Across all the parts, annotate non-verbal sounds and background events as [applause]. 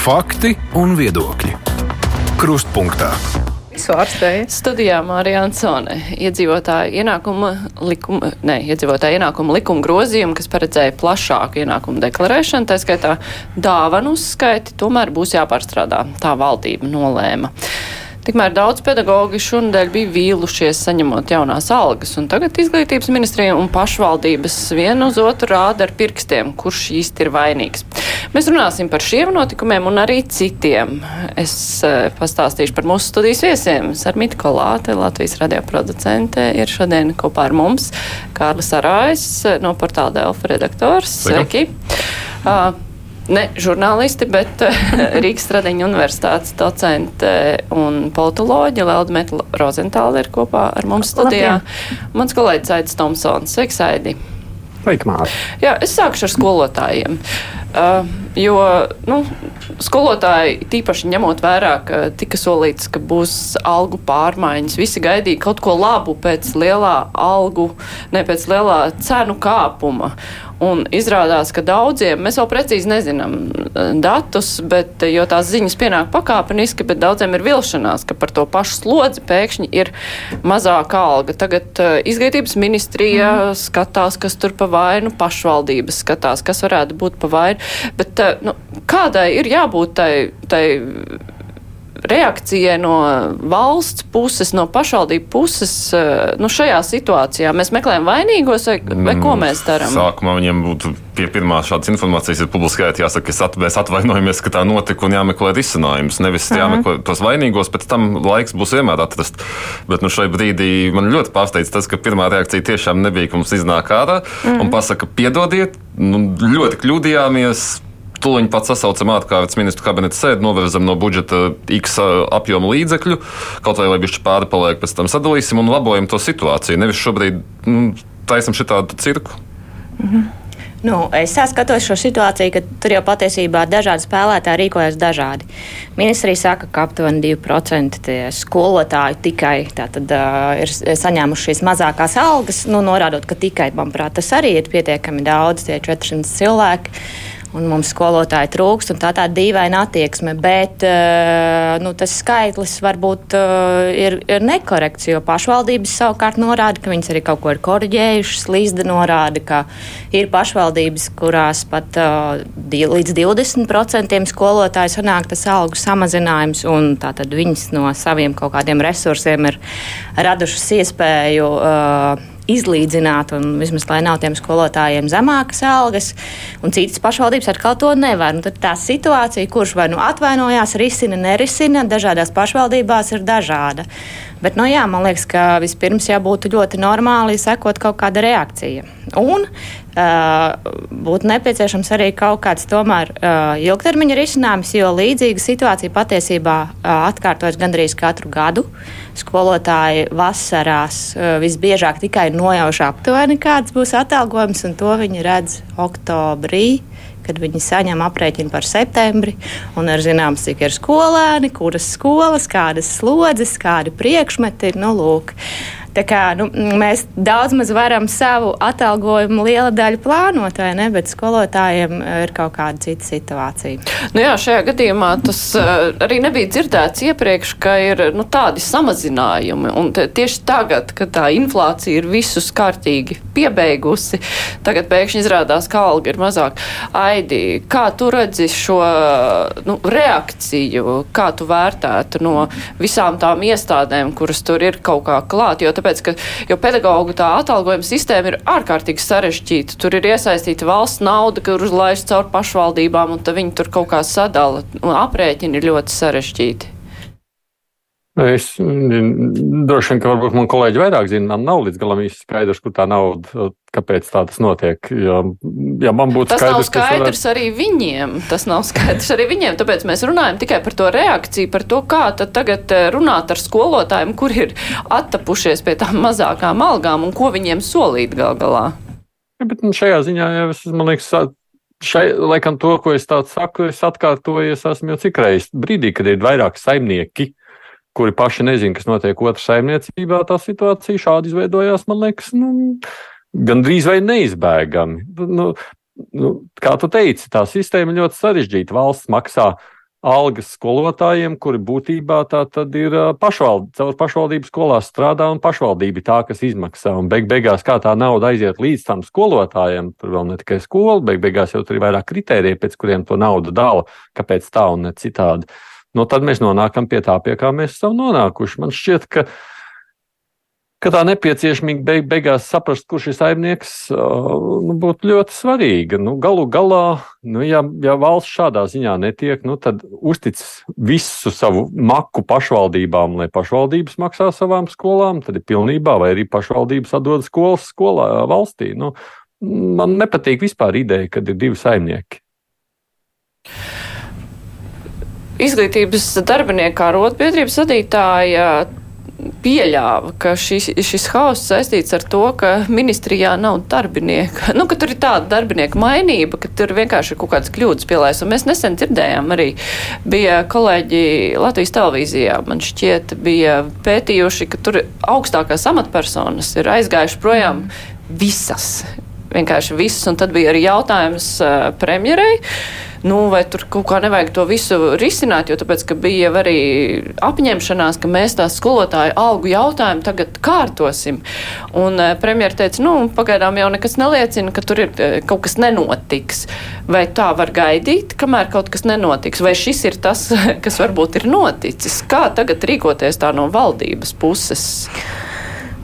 Fakti un viedokļi. Krustpunktā. Studijā Mārija Ansone iedzīvotāja ienākuma likuma, ne, iedzīvotāja ienākuma likuma grozījuma, kas paredzēja plašāku ienākumu deklarēšanu, tā skaitā dāvanu uzskaiti, tomēr būs jāpārstrādā. Tā valdība nolēma. Tikmēr daudz pedagoģi šonadēļ bija vīlušies saņemot jaunās algas, un tagad izglītības ministrija un pašvaldības vienu uz otru rāda ar pirkstiem, kurš īsti ir vainīgs. Mēs runāsim par šiem notikumiem un arī citiem. Es uh, pastāstīšu par mūsu studijas viesiem. Sarmita Kolāte, Latvijas radioproducente, ir šodien kopā ar mums. Kārlis Arājs no portāla Delfa redaktors. Sveiki! Uh, ne žurnālisti, bet [laughs] Rīgas Stradiņa universitātes docente un politoloģija Lelda Metla Rozentāla ir kopā ar mums studijā. Labdien. Mans kolēģis Aits Tomsons. Sveiks, Aidi! Sveiki, Māri! Jā, es sākšu ar skolotājiem. Uh, jo nu, skolotāji, tīpaši ņemot vērā, ka tika solīts, ka būs algu pārmaiņas, visi gaidīja kaut ko labu pēc lielā algu, ne pēc lielā cenu kāpuma. Un izrādās, ka daudziem, mēs vēl precīzi nezinām eh, datus, bet, jo tās ziņas pienāk pakāpeniski, bet daudziem ir vilšanās, ka par to pašu slodzi pēkšņi ir mazāka alga. Tagad uh, izglītības ministrija mm. skatās, kas tur pa vainu, pašvaldības skatās, kas varētu būt pa vainu. Bet uh, nu, kādai ir jābūt tai, tai reakcijai no valsts puses, no pašvaldību puses eh, nu, šajā situācijā? Mēs meklējam vainīgos vai, vai ko mm, mēs darām? Sākumā viņiem būtu pie pirmās šādas informācijas publiskajā jāsaka, ka at, mēs atvainojamies, ka tā notika un jāmeklē risinājums. Nevis uh -huh. jāmeklē tos vainīgos, pēc tam laiks būs vienmēr atrast. Bet nu, šai brīdī man ļoti pārsteidz tas, ka pirmā reakcija tiešām nebija, ka mums iznāk ārā uh -huh. un mhm. pasaka, piedodiet, nu, ļoti kļūdījāmies Tūlīt pat sasaucam ārkārtas ministru kabineta sēdi, novirzam no budžeta X apjomu līdzekļu, kaut vai lai bišķi pāri paliek, pēc tam sadalīsim un labojam to situāciju. Nevis šobrīd nu, taisam šitādu cirku. -hmm. Nu, es skatos šo situāciju, ka tur jau patiesībā dažādi spēlētāji rīkojas dažādi. Ministrija saka, ka aptuveni 2% skolotāju tikai tātad, uh, ir saņēmuši šīs mazākās algas, nu, norādot, ka tikai, manuprāt, tas arī ir pietiekami daudz, tie 400 cilvēki un mums skolotāji trūkst, un tā tāda dīvaina attieksme. Bet uh, nu, tas skaitlis varbūt uh, ir, ir nekorekts, jo pašvaldības savukārt norāda, ka viņas arī kaut ko ir koriģējušas. Līdzi norāda, ka ir pašvaldības, kurās pat di līdz 20% skolotāju sanāk tas algu samazinājums, un tātad viņas no saviem kaut kādiem resursiem ir radušas iespēju. Izlīdzināt, un vismaz lai nav tiem skolotājiem zemākas algas, un citas pašvaldības atkal to nevar. Nu, tad tā situācija, kurš vai nu atvainojās, risina, nerisina, dažādās pašvaldībās ir dažāda. Bet, nu, jā, man liekas, ka vispirms jābūt ļoti normāli, sekot kaut kāda reakcija. Un uh, būtu nepieciešams arī kaut kāds tomēr uh, ilgtermiņa risinājums, jo līdzīga situācija patiesībā uh, atkārtojas gandrīz katru gadu. Skolotāji vasarās uh, visbiežāk tikai nojauš aptuveni, kāds būs atalgojums, un to viņi redz oktobrī kad viņi saņem aprēķinu par septembri un ir zināms, cik ir skolēni, kuras skolas, kādas slodzes, kādi priekšmeti ir. Nu, lūk. Tā kā, nu, mēs daudz maz varam savu atalgojumu liela daļa plānot, vai ne? Bet skolotājiem ir kaut kāda cita situācija. Nu jā, šajā gadījumā tas uh, arī nebija dzirdēts iepriekš, ka ir nu, tādi samazinājumi. Un tieši tagad, kad tā inflācija ir visus kārtīgi piebeigusi, tagad pēkšņi izrādās, ka alga ir mazāk. Aidi, kā tu redzi šo nu, reakciju, kā tu vērtētu no visām tām iestādēm, kuras tur ir kaut kā klāt? Jo tāpēc, ka jo pedagoģu tā atalgojuma sistēma ir ārkārtīgi sarežģīta. Tur ir iesaistīta valsts nauda, kur uzlaiž caur pašvaldībām, un viņi tur kaut kā sadala. Aprēķini ir ļoti sarežģīti. Es droši vien, ka varbūt man kolēģi vairāk zina, man nav līdz galam īsti skaidrs, kur tā nauda, kāpēc tā tas notiek. Ja, ja man būtu tas skaidrs, nav skaidrs varētu... arī viņiem. Tas nav skaidrs arī viņiem, tāpēc mēs runājam tikai par to reakciju, par to, kā tad tagad eh, runāt ar skolotājiem, kur ir attapušies pie tām mazākām algām un ko viņiem solīt gal galā. Ja, bet nu, šajā ziņā jau es, man liekas, šai, laikam to, ko es tādu saku, es atkārtoju, es esmu jau cik reizes brīdī, kad ir vairāk saimnieki kuri paši nezina, kas notiek otras saimniecībā, tā situācija šādi izveidojās, man liekas, nu, gandrīz vai neizbēgami. Nu, nu, kā tu teici, tā sistēma ļoti sarežģīta. Valsts maksā algas skolotājiem, kuri būtībā tā tad ir pašvald, caur pašvaldību skolās strādā un pašvaldība tā, kas izmaksā. Un beig beigās, kā tā nauda aiziet līdz tam skolotājiem, tur vēl ne tikai skola, beig beigās jau tur ir vairāk kritērija, pēc kuriem to naudu dala, kāpēc tā un ne citādi. No nu, tad mēs nonākam pie tā, pie kā mēs esam nonākuši. Man šķiet, ka ka tā nepieciešamība beig, beigās saprast, kurš ir saimnieks, nu, būtu ļoti svarīga. Nu, galu galā, nu, ja, ja valsts šādā ziņā netiek, nu, tad uztic visu savu maku pašvaldībām, lai pašvaldības maksā savām skolām, tad ir pilnībā, vai arī pašvaldības atdod skolas skolā valstī. Nu, man nepatīk vispār ideja, kad ir divi saimnieki. Izglītības darbinieku arotbiedrības vadītāja pieļāva, ka šis, šis hauss saistīts ar to, ka ministrijā nav darbinieka. Nu, ka tur ir tāda darbinieka mainība, ka tur vienkārši ir kaut kādas kļūdas pielēs. Un mēs nesen dzirdējām arī, bija kolēģi Latvijas televīzijā, man šķiet, bija pētījuši, ka tur augstākās amatpersonas ir aizgājuši projām visas. Vienkārši visas, un tad bija arī jautājums uh, premjerei. Nu, vai tur kaut kā nevajag to visu risināt, jo tāpēc, ka bija arī apņemšanās, ka mēs tās skolotāju algu jautājumu tagad kārtosim. Un uh, premjera teica, nu, pagaidām jau nekas neliecina, ka tur ir uh, kaut kas nenotiks. Vai tā var gaidīt, kamēr kaut kas nenotiks? Vai šis ir tas, [laughs] kas varbūt ir noticis? Kā tagad rīkoties tā no valdības puses?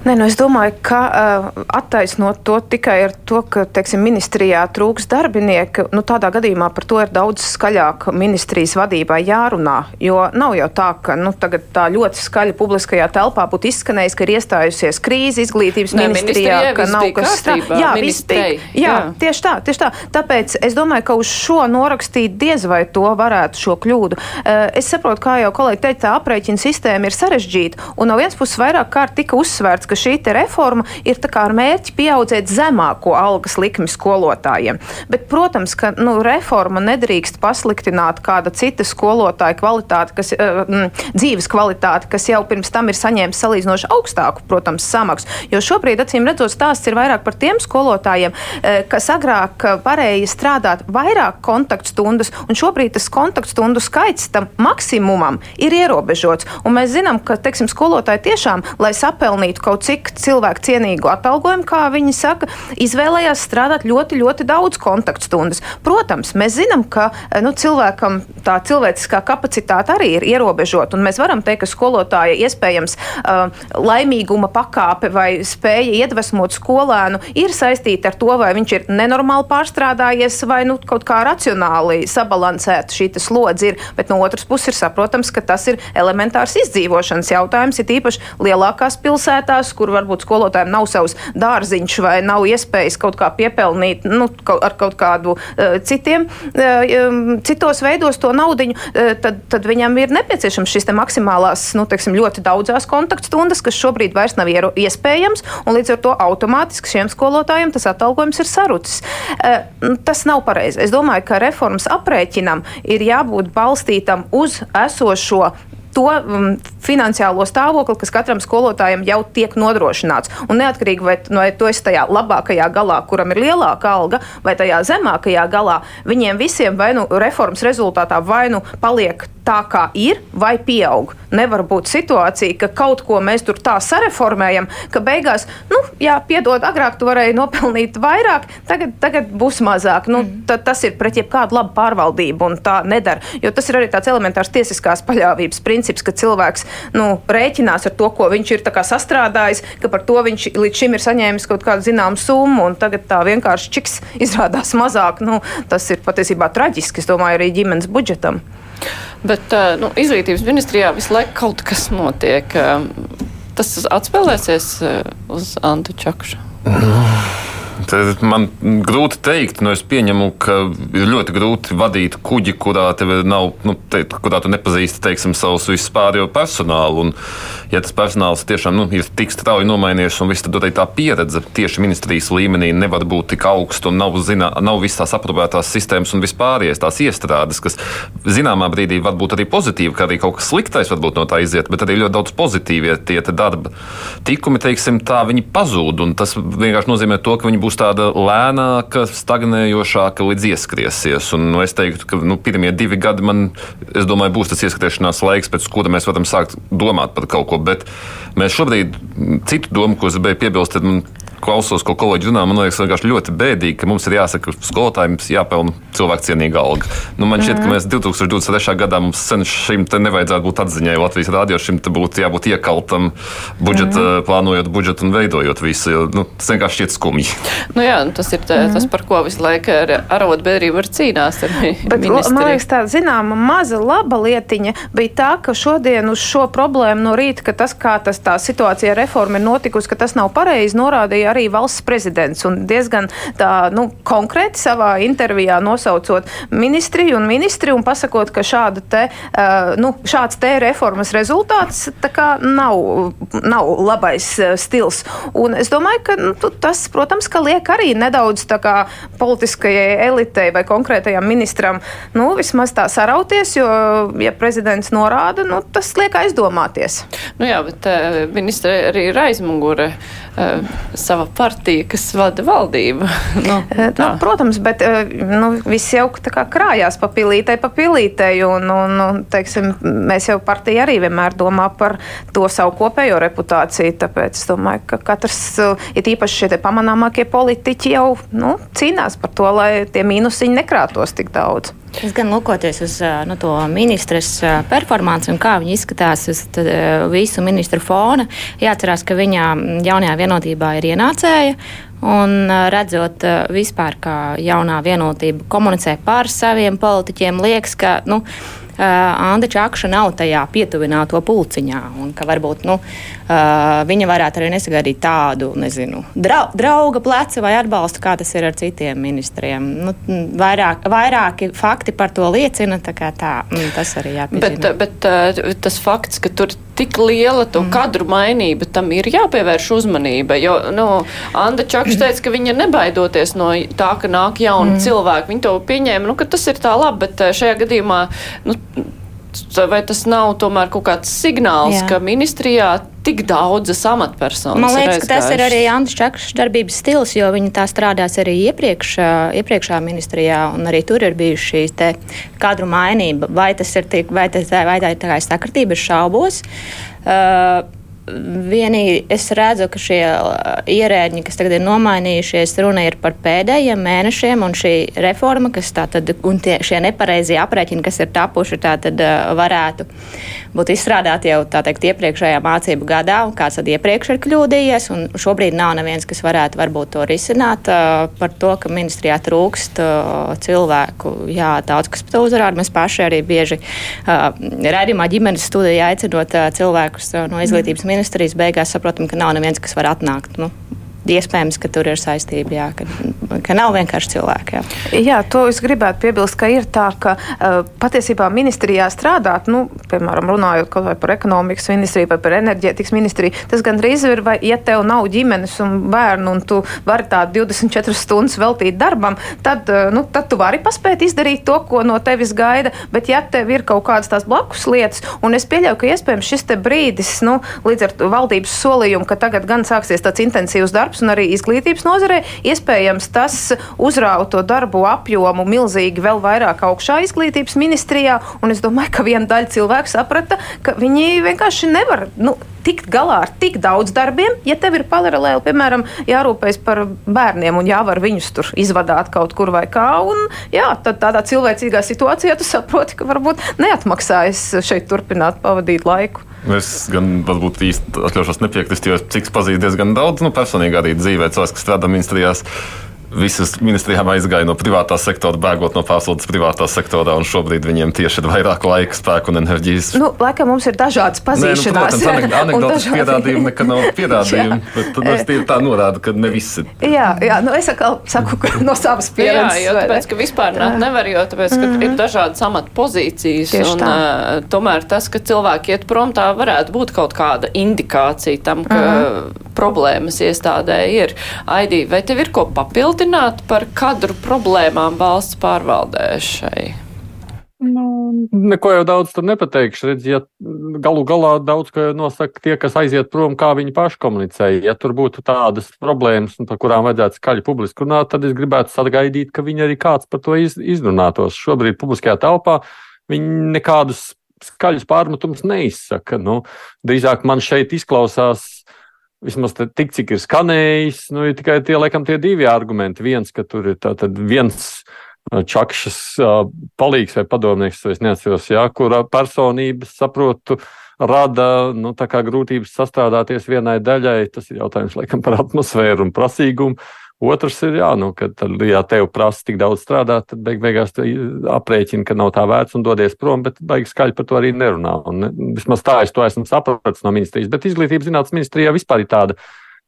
Nē, nu es domāju, ka uh, attaisnot to tikai ar to, ka teiksim, ministrijā trūks darbinieki, nu, tādā gadījumā par to ir daudz skaļāk ministrijas vadībai jārunā. Jo nav jau tā, ka nu, tā ļoti skaļi publiskajā telpā būtu izskanējis, ka ir iestājusies krīze izglītības ne, ministrijā, ka nav kas tāds. Jā, bija, jā, jā, tieši tā, tieši tā. Tāpēc es domāju, ka uz šo norakstīt diez vai to varētu šo kļūdu. Uh, es saprotu, kā jau kolēģi teica, tā aprēķina sistēma ir sarežģīta. Un no vienas puses vairāk kārt tika uzsvērts, ka šī reforma ir ar mērķi pieaudzēt zemāko algas likmi skolotājiem. Bet, protams, ka nu, reforma nedrīkst pasliktināt kāda cita skolotāja kvalitāti, kas, uh, dzīves kvalitāti, kas jau pirms tam ir saņēmis salīdzinoši augstāku, protams, samaksu. Jo šobrīd, acīm redzot, stāsts ir vairāk par tiem skolotājiem, uh, kas agrāk varēja strādāt vairāk kontaktstundas, un šobrīd tas kontaktstundu skaits tam maksimumam ir ierobežots. Un mēs zinām, ka, teiksim, skolotāji tiešām, lai sapelnītu kaut cik cilvēku cienīgu atalgojumu, kā viņi saka, izvēlējās strādāt ļoti, ļoti daudz kontaktstundas. Protams, mēs zinām, ka nu, cilvēkam tā cilvēciskā kapacitāte arī ir ierobežota, un mēs varam teikt, ka skolotāja iespējams uh, laimīguma pakāpe vai spēja iedvesmot skolēnu ir saistīta ar to, vai viņš ir nenormāli pārstrādājies vai nu, kaut kā racionāli sabalansēta šī slodze ir, bet no otras puses ir saprotams, ka tas ir elementārs izdzīvošanas jautājums, ir īpaši lielākās pilsētās, kur varbūt skolotājiem nav savs dārziņš vai nav iespējas kaut kā piepelnīt nu, ar kaut kādu uh, citiem, uh, citos veidos to naudiņu, uh, tad, tad viņam ir nepieciešams šis maksimālās, nu, teiksim, ļoti daudzās kontaktstundas, kas šobrīd vairs nav iespējams, un līdz ar to automātiski šiem skolotājiem tas atalgojums ir sarucis. Tas nav pareizi. Es domāju, ka reformas aprēķinam ir jābūt balstītam uz esošo to um, finansiālo stāvokli, kas katram skolotājam jau tiek nodrošināts. Un neatkarīgi vai, vai tu esi tajā labākajā galā, kuram ir lielāka alga, vai tajā zemākajā galā, viņiem visiem vai nu reformas rezultātā vai nu paliek tā, kā ir, vai pieaug. Nevar būt situācija, ka kaut ko mēs tur tā sareformējam, ka beigās, nu, jā, piedod, agrāk tu varēji nopelnīt vairāk, tagad, tagad būs mazāk. Nu, mm. Tas ir pret jebkādu labu pārvaldību, un tā nedara. Jo tas ir arī tāds elementārs tiesiskās paļāvības princips, ka cilvēks nu, rēķinās ar to, ko viņš ir sastrādājis, ka par to viņš līdz šim ir saņēmis kaut kādu zināmu summu, un tagad tā vienkārši čiks [laughs] izrādās mazāk. Nu, tas ir patiesībā traģiski, es domāju, arī ģimenes budžetam. Bet nu, izglītības ministrijā visu laiku kaut kas notiek. Tas atspēlēsies uz Antu Čakšu. [laughs] Tad man grūti pateikt, nu es pieņemu, ka ir ļoti grūti vadīt kuģi, kurā tev nav, nu, te, kurā tu nepazīsti teiksim, savus vispārējo personālu. Un, ja tas personāls tiešām nu, ir tik strauji nomainījies, un viss arī tā pieredze tieši ministrijas līmenī nevar būt tik augsta, un nav, zinā, nav visas tās aprobētās sistēmas un vispārējais tās iestrādes, kas zināmā brīdī var būt arī pozitīvi, ka arī kaut kas sliktais varbūt no tā iziet, bet arī ļoti daudz pozitīvie tie darba tikumi, teiksim, tā viņi pazūd, un tas vienkārši nozīmē to, ka viņi būs tāda lēnāka, stagnējošāka līdz ieskriesies. Un, nu, es teiktu, ka nu, pirmie divi gadi man, domāju, būs tas ieskriešanās laiks, pēc kura mēs varam sākt domāt par kaut ko. Bet mēs šobrīd citu domu, ko es gribēju piebilst, tad man klausos, ko kolēģi runā, man liekas, vienkārši ļoti bēdīgi, ka mums ir jāsaka, ka skolotājiem jāpelna cilvēkcienīga alga. Nu, man šķiet, mm. ka mēs 2023. gadā mums šim te nevajadzētu būt atziņai Latvijas rādio, šim te būtu jābūt iekaltam budžeta, mm. plānojot budžetu un veidojot visu. Jo, nu, tas vienkārši šķiet skumji. Nu jā, nu tas ir tā, mm. tas, par ko visu laiku ar arotbiedrību var cīnās. Ar Bet, ministri. man liekas, tā zināma maza laba lietiņa bija tā, ka šodien uz šo problēmu no rīta, ka tas, kā tas tā situācija reforma ir notikusi, ka tas nav pareizi, norādīja arī valsts prezidents. Un diezgan tā, nu, konkrēti savā intervijā nosaucot ministriju un ministri un pasakot, ka šāda te, nu, šāds te reformas rezultāts nav, nav labais stils. Un es domāju, ka nu, tas, protams, ka liek arī nedaudz kā politiskajai elitei vai konkrētajam ministram, nu, vismaz tā sarauties, jo, ja prezidents norāda, nu, tas liek aizdomāties. Nu jā, bet uh, ministri arī ir aizmugure uh, sava partija, kas vada valdību. [laughs] nu, nu, protams, bet nu, viss jau krājās pa pilītei, pa pilītei. Un, un, un, teiksim, mēs jau partija arī vienmēr domā par to savu kopējo reputāciju. Tāpēc es domāju, ka katrs, eh, ir īpaši šie pamanāmākie politiķi, jau nu, cīnās par to, lai tie mīnusiņi nekrātos tik daudz. Es gan lūkoties uz nu, to ministras performanci un kā viņa izskatās uz visu ministru fona, jāatcerās, ka viņa jaunajā vienotībā ir ienācēja. Un redzot vispār, kā jaunā vienotība komunicē par saviem politiķiem, liekas, ka nu, uh, Anda Čakša nav tajā pietuvināto pulciņā. Un varbūt nu, uh, viņa varētu arī nesagaidīt tādu nezinu, drau, drauga pleca vai atbalstu, kā tas ir ar citiem ministriem. Nu, vairāk, vairāki fakti par to liecina, tā, tā mm, tas arī jāpieņem. Bet, bet uh, tas fakts, ka tur tik liela to mm. kadru mainība, tam ir jāpievērš uzmanība. Jo, nu, Anda Čakša [clears throat] teica, ka viņa nebaidoties no tā, ka nāk jauni mm. cilvēki. Viņa to pieņēma, nu, ka tas ir tā labi, bet šajā gadījumā, nu, vai tas nav tomēr kaut kāds signāls, Jā. ka ministrijā tik daudzas amatpersonas. Man liekas, ka tas ir arī Andris Čakšs darbības stils, jo viņi tā strādās arī iepriekš, iepriekšā ministrijā, un arī tur ir bijuši šīs te kadru mainība. Vai tas ir tik, vai, tas, vai tā ir tā kā sakritība, es šaubos. Uh, Vienīgi es redzu, ka šie ierēģi, kas tagad ir nomainījušies, runa ir par pēdējiem mēnešiem, un šī reforma, kas tātad, un tie, šie nepareizie aprēķini, kas ir tapuši, tātad varētu būt izstrādāti jau tā teikt iepriekšējā mācību gadā, un kāds tad iepriekš ir kļūdījies, un šobrīd nav neviens, kas varētu varbūt to risināt par to, ka ministrijā trūkst cilvēku. Jā, daudz kas to uzrāda. Mēs paši arī bieži redzamā ģimenes studijā aicinot cilvēkus no izglītības ministrijas ministrijas beigās saprotam, ka nav neviens, kas var atnākt. Nu, iespējams, ka tur ir saistība, jā, ka, ka nav vienkārši cilvēki. Jā. jā, to es gribētu piebilst, ka ir tā, ka uh, patiesībā ministrijā strādāt, nu, piemēram, runājot kaut vai par ekonomikas ministriju vai par enerģētikas ministriju, tas gandrīz ir, vai, ja tev nav ģimenes un bērnu un tu vari tādu 24 stundas veltīt darbam, tad, uh, nu, tad tu vari paspēt izdarīt to, ko no tevis gaida, bet ja tev ir kaut kādas tās blakus lietas, un es pieļauju, ka iespējams šis brīdis, nu, līdz ar valdības solījumu, ka tagad gan sāksies tāds intensīvs darbs, darbs, un arī izglītības nozarē. Iespējams, tas uzrauga to darbu apjomu milzīgi vēl vairāk augšā izglītības ministrijā, un es domāju, ka viena daļa cilvēku saprata, ka viņi vienkārši nevar. Nu, tikt galā ar tik daudz darbiem, ja tev ir paralēli, piemēram, jārūpējas par bērniem un jāvar viņus tur izvadāt kaut kur vai kā. Un, jā, tad tādā cilvēcīgā situācijā tu saproti, ka varbūt neatmaksājas šeit turpināt pavadīt laiku. Es gan varbūt īsti atļaušos nepiekrist, jo cik pazīstu diezgan daudz nu, personīgi arī dzīvē cilvēks, kas strādā ministrijās. Visas ministrijām aizgāja no privātā sektora, bēgot no pārslodzes privātā sektorā, un šobrīd viņiem tieši ir vairāk laika, spēka un enerģijas. Nu, laikam mums ir dažādas pazīšanās. Nē, nu, protams, anekdotas dažādi... pierādījumi nekad nav [laughs] pierādījumi, bet tas tā norāda, ka ne visi. Jā, jā, nu es atkal saku no savas pieredzes. Jā, jo tāpēc, ka vispār nāk nevar, jo tāpēc, ka mm -hmm. ir dažādas amata pozīcijas, Tieši un tā. uh, tomēr tas, ka cilvēki iet prom, tā varētu būt kaut kāda indikācija tam, ka mm -hmm. problēmas iestādē ir. Aidī, vai tev ir ko papildināt par kadru problēmām valsts pārvaldē šai? Nu, neko jau daudz tur nepateikšu. Redz, ja galu galā daudz ko nosaka tie, kas aiziet prom, kā viņi paši komunicē. Ja tur būtu tādas problēmas, par kurām vajadzētu skaļi publiski runāt, tad es gribētu sagaidīt, ka viņi arī kāds par to iz, izrunātos. Šobrīd publiskajā telpā viņi nekādus skaļus pārmetumus neizsaka. Nu, drīzāk man šeit izklausās vismaz tik, cik ir skanējis, nu, ir tikai tie, laikam, tie divi argumenti. Viens, ka tur ir viens čakšas palīgs vai padomnieks, es neatceros, jā, kura personības, saprotu, rada nu, grūtības sastrādāties vienai daļai. Tas ir jautājums, laikam, par atmosfēru un prasīgumu. Otrs ir, jā, nu, ka, tad, ja tev prasa tik daudz strādāt, tad beig beigās aprēķina, ka nav tā vērts un dodies prom, bet baigi skaļi par to arī nerunā. Un, vismaz tā es to esmu sapratis no ministrijas. Bet izglītības zinātnes ministrijā vispār ir tāda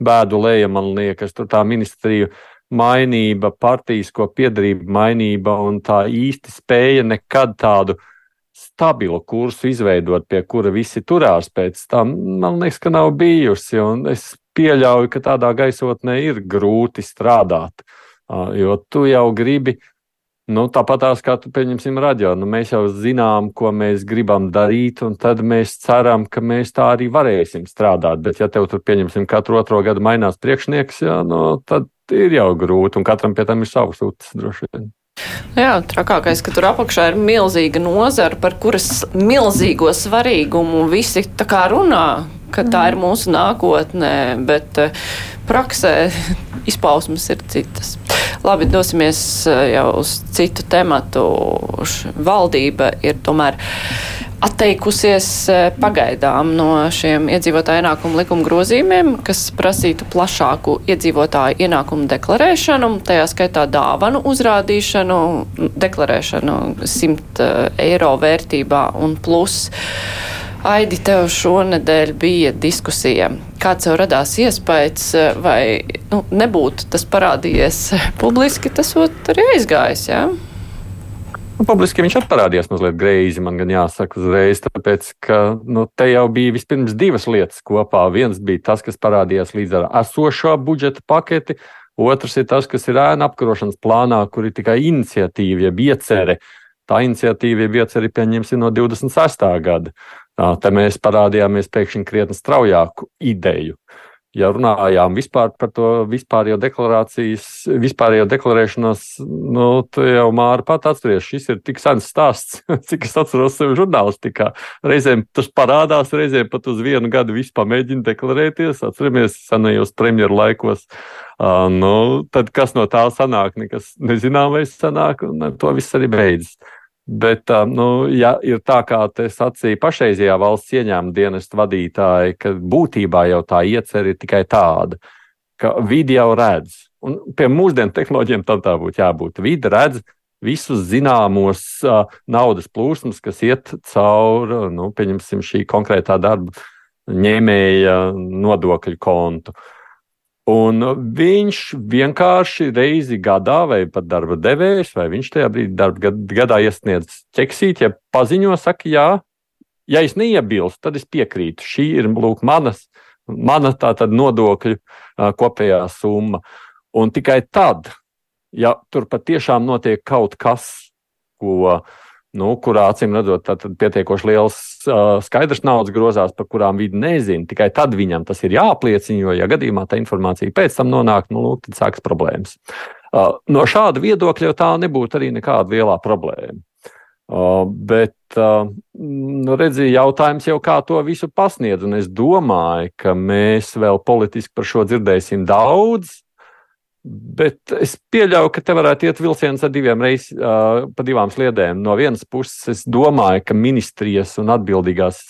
bēdu lēja, man liekas, tur tā ministrija mainība, partijisko piedarība mainība un tā īsti spēja nekad tādu stabilu kursu izveidot, pie kura visi turās pēc tam, man liekas, ka nav bijusi. Un es pieļauju, ka tādā gaisotnē ir grūti strādāt, jo tu jau gribi. Nu, tāpat kā tu pieņemsim radio, nu, mēs jau zinām, ko mēs gribam darīt, un tad mēs ceram, ka mēs tā arī varēsim strādāt. Bet, ja tev tur pieņemsim katru otro gadu mainās priekšnieks, jā, nu, tad ir jau grūti, un katram pie tam ir savs ūdens droši vien. Jā, trakākais, ka tur apakšā ir milzīga nozara, par kuras milzīgo svarīgumu visi tā kā runā ka tā ir mūsu nākotnē, bet eh, praksē [laughs] izpausmes ir citas. Labi, dosimies eh, jau uz citu tematu. Valdība ir tomēr atteikusies eh, pagaidām no šiem iedzīvotāju ienākumu likuma grozījumiem, kas prasītu plašāku iedzīvotāju ienākumu deklarēšanu, tajā skaitā dāvanu uzrādīšanu, deklarēšanu 100 eiro vērtībā un plus. Aidi, tev šonadēļ bija diskusija. Kāds tev radās iespējas, vai nu, nebūtu tas parādījies [laughs] publiski, tas arī aizgājis? Jā? Nu, publiski viņš parādījās mazliet greizi, man gan jāsaka uzreiz, tāpēc, ka nu, te jau bija vispirms divas lietas kopā. Viens bija tas, kas parādījās līdz ar esošo budžeta paketi, otrs ir tas, kas ir ēna apkarošanas plānā, kur ir tikai iniciatīva, jeb iecerē. Tā iniciatīva bijusi arī pieņemta no 26. gada. Te mēs parādījāmies pēkšņi krietni straujāku ideju. Ja runājām vispār par to vispārējo deklarācijas, vispārējo deklarēšanos, nu, tu jau māri pat atceries, šis ir tik sens stāsts, [laughs] cik es atceros sevi žurnālistikā. Reizēm tas parādās, reizēm pat uz vienu gadu vispār mēģina deklarēties. Atceramies senajos premjeru laikos. Uh, nu, tad kas no tā sanāk, nekas nezināmais sanāk, un to viss arī beidzas. Bet, nu, ja ir tā, kā te sacīja pašreizējā valsts ieņēmuma dienesta vadītāja, ka būtībā jau tā iecer ir tikai tāda, ka vidi jau redz, un pie mūsdienu tehnoloģiem tam tā būtu jābūt. Vidi redz visus zināmos uh, naudas plūsmas, kas iet cauri, nu, pieņemsim, šī konkrētā darba ņēmēja nodokļu kontu. Uh, Un viņš vienkārši reizi gadā, vai pat darba devējs, vai viņš tajā brīdī darba gadā iesniedz ķeksīt, ja paziņo, saka, jā, ja es neiebilstu, tad es piekrītu. Šī ir lūk, manas, mana tā tad nodokļu kopējā summa. Un tikai tad, ja tur patiešām notiek kaut kas, ko nu, kurā acīm redzot, pietiekoši liels uh, skaidrs naudas grozās, par kurām vidi nezina. Tikai tad viņam tas ir jāapliecina, jo, ja gadījumā tā informācija pēc tam nonāk, nu, lūk, tad sākas problēmas. Uh, no šāda viedokļa jau tā nebūtu arī nekāda lielā problēma. Uh, bet, uh, nu, redziet, jautājums jau kā to visu pasniedz, un es domāju, ka mēs vēl politiski par šo dzirdēsim daudz, Bet es pieļauju, ka te varētu iet vilciens ar diviem reizēm, uh, pa divām sliedēm. No vienas puses, es domāju, ka ministrijas un atbildīgās,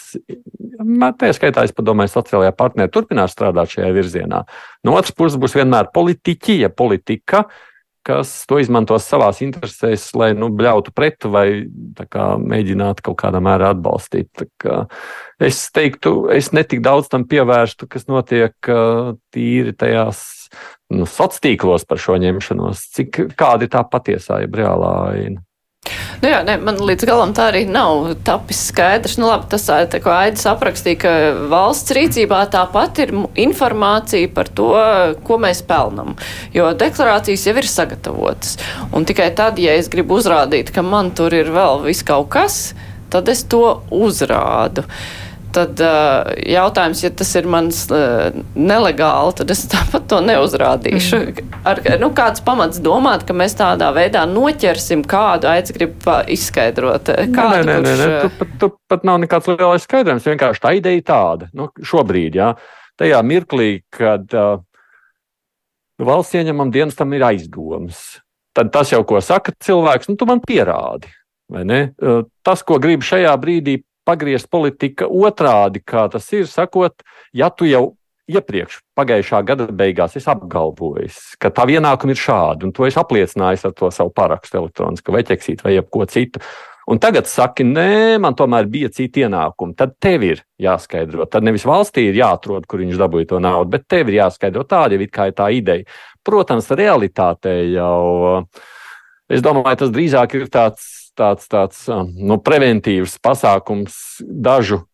tā skaitā, es padomāju, sociālajā partneri turpinās strādāt šajā virzienā. No otras puses, būs vienmēr politiķi, ja politika, kas to izmantos savās interesēs, lai nu, bļautu pretu vai kā, mēģinātu kaut kādā mērā atbalstīt. Es teiktu, es netik daudz tam pievērstu, kas notiek tīri tajās nu, sociālos tīklos par šo ņemšanos, cik kāda ir tā patiesā, jeb reālā aina. Nu jā, ne, man līdz galam tā arī nav tapis skaidrs. Nu labi, tas tā kā Aidis aprakstīja, ka valsts rīcībā tāpat ir informācija par to, ko mēs pelnam. Jo deklarācijas jau ir sagatavotas. Un tikai tad, ja es gribu uzrādīt, ka man tur ir vēl viss kaut kas, tad es to uzrādu. Uh, Tad uh, jautājums, ja tas ir mans uh, nelegāli, tad es tāpat to neuzrādīšu. Mm. Ar, nu, kāds pamats domāt, ka mēs tādā veidā noķersim kādu aicu gribu izskaidrot? Kādu, nē, nē, nē, nē. Tur, pat, tur pat nav nekāds lielais skaidrojums. Vienkārši tā ideja tāda, nu, šobrīd, jā, tajā mirklī, kad uh, valsts ieņemam dienestam ir aizdomas. Tad tas jau, ko saka cilvēks, nu, tu man pierādi. Tas, ko grib šajā brīdī pagriezt politika otrādi, kā tas ir, sakot, ja tu jau iepriekš, pagājušā gada beigās, esi apgalvojis, ka tā ienākuma ir šāda, un to es apliecināju ar to savu parakstu elektronisku vai ķeksītu vai jebko citu. Un tagad saki, nē, man tomēr bija citi ienākumi. Tad tev ir jāskaidro. Tad nevis valstī ir jāatrod, kur viņš dabūja to naudu, bet tev ir jāskaidro. Tāda jau ir tā ideja. Protams, realitātē jau, es domāju, tas drīzāk ir tāds tāds, tāds nu, preventīvs pasākums dažu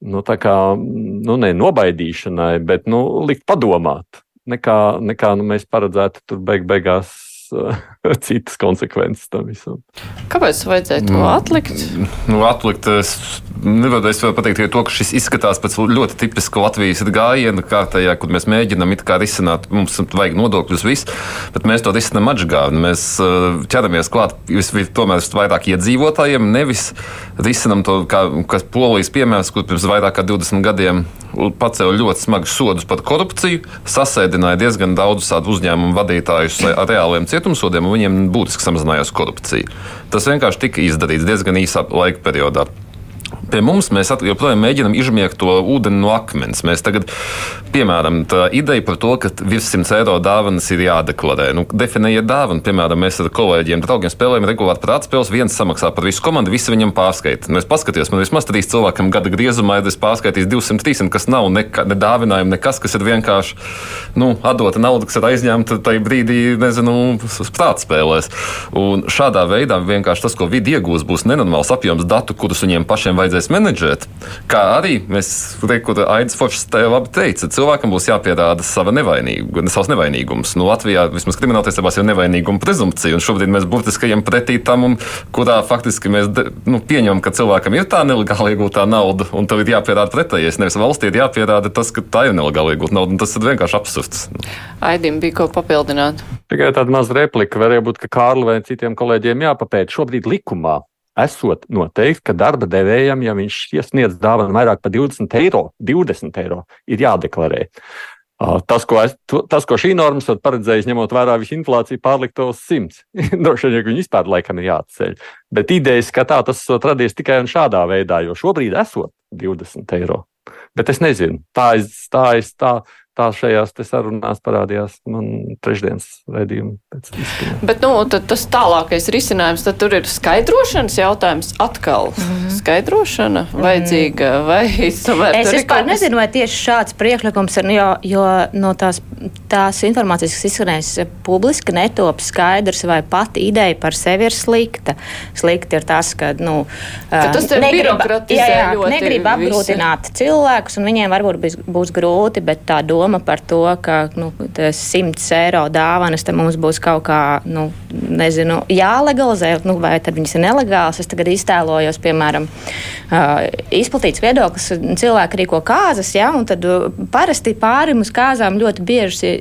nu, kā, nu, ne, nobaidīšanai, bet nu, likt padomāt, nekā, nekā nu, mēs paredzētu tur beig beigās [laughs] citas konsekvences tam visam. Kāpēc vajadzēja to atlikt? Nu, atlikt es nevaru es pateikt tikai to, ka šis izskatās pēc ļoti tipiska Latvijas gājiena kārtējā, kur mēs mēģinām it kā risināt, mums vajag nodokļus viss, bet mēs to risinām atžgāvi. Mēs uh, ķeramies klāt tomēr vairāk iedzīvotājiem, nevis risinām to, kā, kas polijas piemērs, kur pirms vairāk kā 20 gadiem pacēla ļoti smagus sodus par korupciju, sasēdināja diezgan daudzus uzņēmumu vadītājus ar reāliem cietumsodiem, viņiem būtiski samazinājās korupcija. Tas vienkārši tika izdarīts diezgan īsā laika periodā. Pie mums mēs joprojām mēģinām izmiegt to ūdeni no akmens. Mēs tagad, piemēram, tā ideja par to, ka virs 100 eiro dāvanas ir jādeklarē. Nu, definējiet dāvanu. Piemēram, mēs ar kolēģiem, draugiem spēlējam regulāri par atspēles. Viens samaksā par visu komandu, visi viņam pārskaita. Mēs paskatīsimies, man vismaz trīs cilvēkam gada griezumā ir pārskaitījis 200, 300, kas nav neka, ne dāvinājumi, nekas, kas ir vienkārši nu, atdota nauda, kas ir aizņemta tajā brīdī, nezinu, prātspēlēs. Un šādā veidā vienkārši tas, ko vidi iegūs, būs nenormāls apjoms datu, kurus viņiem pašiem vajadzēs vajadzēs menedžēt. Kā arī mēs rekur Aidis Foršs te labi teica, cilvēkam būs jāpierāda sava nevainīga, savs nevainīgums. Nu, Latvijā vismaz krimināltiesībās ir nevainīguma prezumpcija, un šobrīd mēs burtiski ejam pretī tam, un, kurā faktiski mēs nu, pieņemam, ka cilvēkam ir tā nelegāli iegūtā nauda, un tev ir jāpierāda pretējais. Nevis valstī ir jāpierāda tas, ka tā ir nelegāli iegūta nauda, un tas ir vienkārši absurds. Aidim bija ko papildināt. Tikai tāda maza replika. Varēja būt, ka Kārli vai citiem kolēģiem jāpapēta. Šobrīd likumā esot noteikts, ka darba devējam, ja viņš iesniedz dāvanu vairāk par 20 eiro, 20 eiro ir jādeklarē. Tas, ko, es, tas, ko šī norma ir paredzējusi, ņemot vērā visu inflāciju, pārlikt uz 100. [laughs] Droši vien, ka viņi vispār laikam ir jāatceļ. Bet idejas, ka tā tas radies tikai un šādā veidā, jo šobrīd esot 20 eiro. Bet es nezinu, tā ir tā, tā, tā šajās sarunās parādījās man trešdienas redzījuma. Bet nu, tas tālākais risinājums, tad tur ir skaidrošanas jautājums atkal. Mm -hmm. Skaidrošana vajadzīga vai tomēr? Es vispār nezinu, vai tieši šāds priekšlikums ir, jo, jo no tās, tās informācijas, kas izskanējas publiski, netop skaidrs, vai pati ideja par sevi ir slikta. Slikti ir tas, ka, nu, ka tas ir negrib, jā, jā, negrib apgrūtināt visi. cilvēkus, un viņiem varbūt būs, būs grūti, bet tā doma doma par to, ka nu, 100 eiro dāvanas mums būs kaut kā, nu, nezinu, jālegalizē, nu, vai tad viņas ir nelegālas. Es tagad iztēlojos, piemēram, uh, izplatīts viedoklis, cilvēki rīko kāzas, ja, un tad parasti pārim uz kāzām ļoti bieži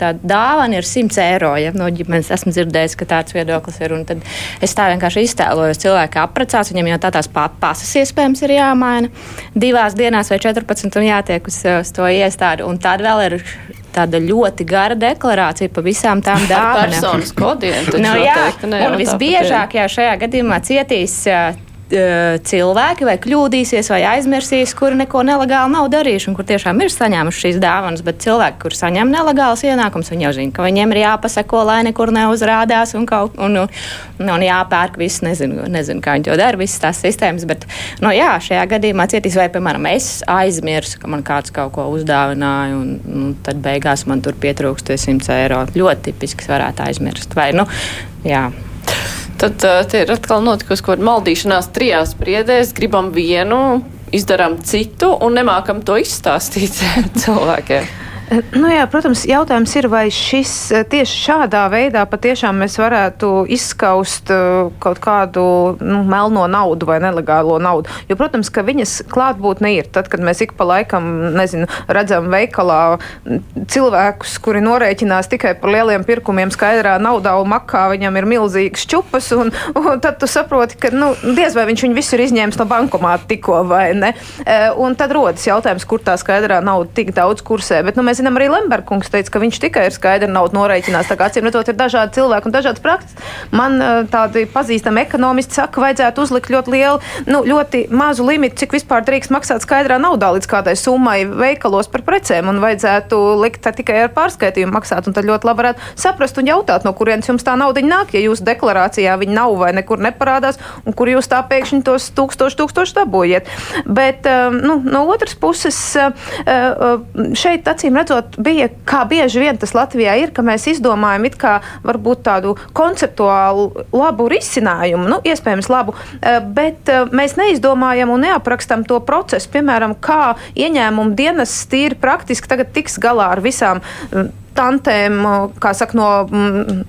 tā dāvana ir 100 eiro. Ja, no ģimenes esmu dzirdējis, ka tāds viedoklis ir. Tad es tā vienkārši iztēlojos, cilvēki apprecās, viņam jau tā tās pasas iespējams ir jāmaina divās dienās vai 14 un jātiek uz, uz to iestādi. Un tad vēl ir tāda ļoti gara deklarācija par visām tām [laughs] dāvanām. Personas kodiem. nu, jā, un visbiežāk jā, šajā gadījumā cietīs cilvēki vai kļūdīsies vai aizmirsīs, kuri neko nelegāli nav darījuši un kur tiešām ir saņēmuši šīs dāvanas, bet cilvēki, kur saņem nelegāls ienākums, viņi jau zina, ka viņiem ir jāpasako, lai nekur neuzrādās un, kaut, un, un, un jāpērk viss, nezinu, nezinu, kā viņi to dara, visas tās sistēmas, bet, nu jā, šajā gadījumā cietīs vai, piemēram, es aizmirsu, ka man kāds kaut ko uzdāvināja un nu, tad beigās man tur pietrūkst 100 eiro. Ļoti tipisks varētu aizmirst. Vai, nu, jā. Tad uh, tie ir atkal notikusi kaut kāda maldīšanās trijās priedēs. Gribam vienu, izdarām citu un nemākam to izstāstīt [laughs] cilvēkiem. Nu jā, protams, jautājums ir, vai šis eh, tieši šādā veidā patiešām mēs varētu izskaust eh, kaut kādu nu, melno naudu vai nelegālo naudu. Jo, protams, ka viņas klātbūtne ir. Tad, kad mēs ik pa laikam, nezinu, redzam veikalā cilvēkus, kuri norēķinās tikai par lieliem pirkumiem skaidrā naudā un makā, viņam ir milzīgs čupas, un, un tad tu saproti, ka, nu, diez vai viņš viņu visu ir izņēmis no bankomāta tikko vai ne. Eh, un tad rodas jautājums, kur tā skaidrā nauda tik daudz kursē. Bet, nu, mēs zinām, arī Lemberkungs teica, ka viņš tikai ir skaidri naudu norēķinās. Tā kā acīm redzot, ir dažādi cilvēki un dažādas prakses. Man eh, tādi pazīstami ekonomisti saka, ka vajadzētu uzlikt ļoti lielu, nu, ļoti mazu limitu, cik vispār drīkst maksāt skaidrā naudā līdz kādai summai veikalos par precēm, un vajadzētu likt tikai ar pārskaitījumu maksāt. Un tad ļoti labi varētu saprast un jautāt, no kurienes jums tā nauda nāk, ja jūsu deklarācijā viņa nav vai nekur neparādās, un kur jūs tā pēkšņi tos tūkstoši, tūkstoši dabūjiet. Bet eh, nu, no otras puses, eh, šeit acīm redzot, redzot, bija kā bieži vien tas Latvijā ir, ka mēs izdomājam it kā varbūt tādu konceptuālu labu risinājumu, nu, iespējams labu, eh, bet eh, mēs neizdomājam un neaprakstam to procesu, piemēram, kā ieņēmumu dienas tīri praktiski tagad tiks galā ar visām tantēm, saka, no,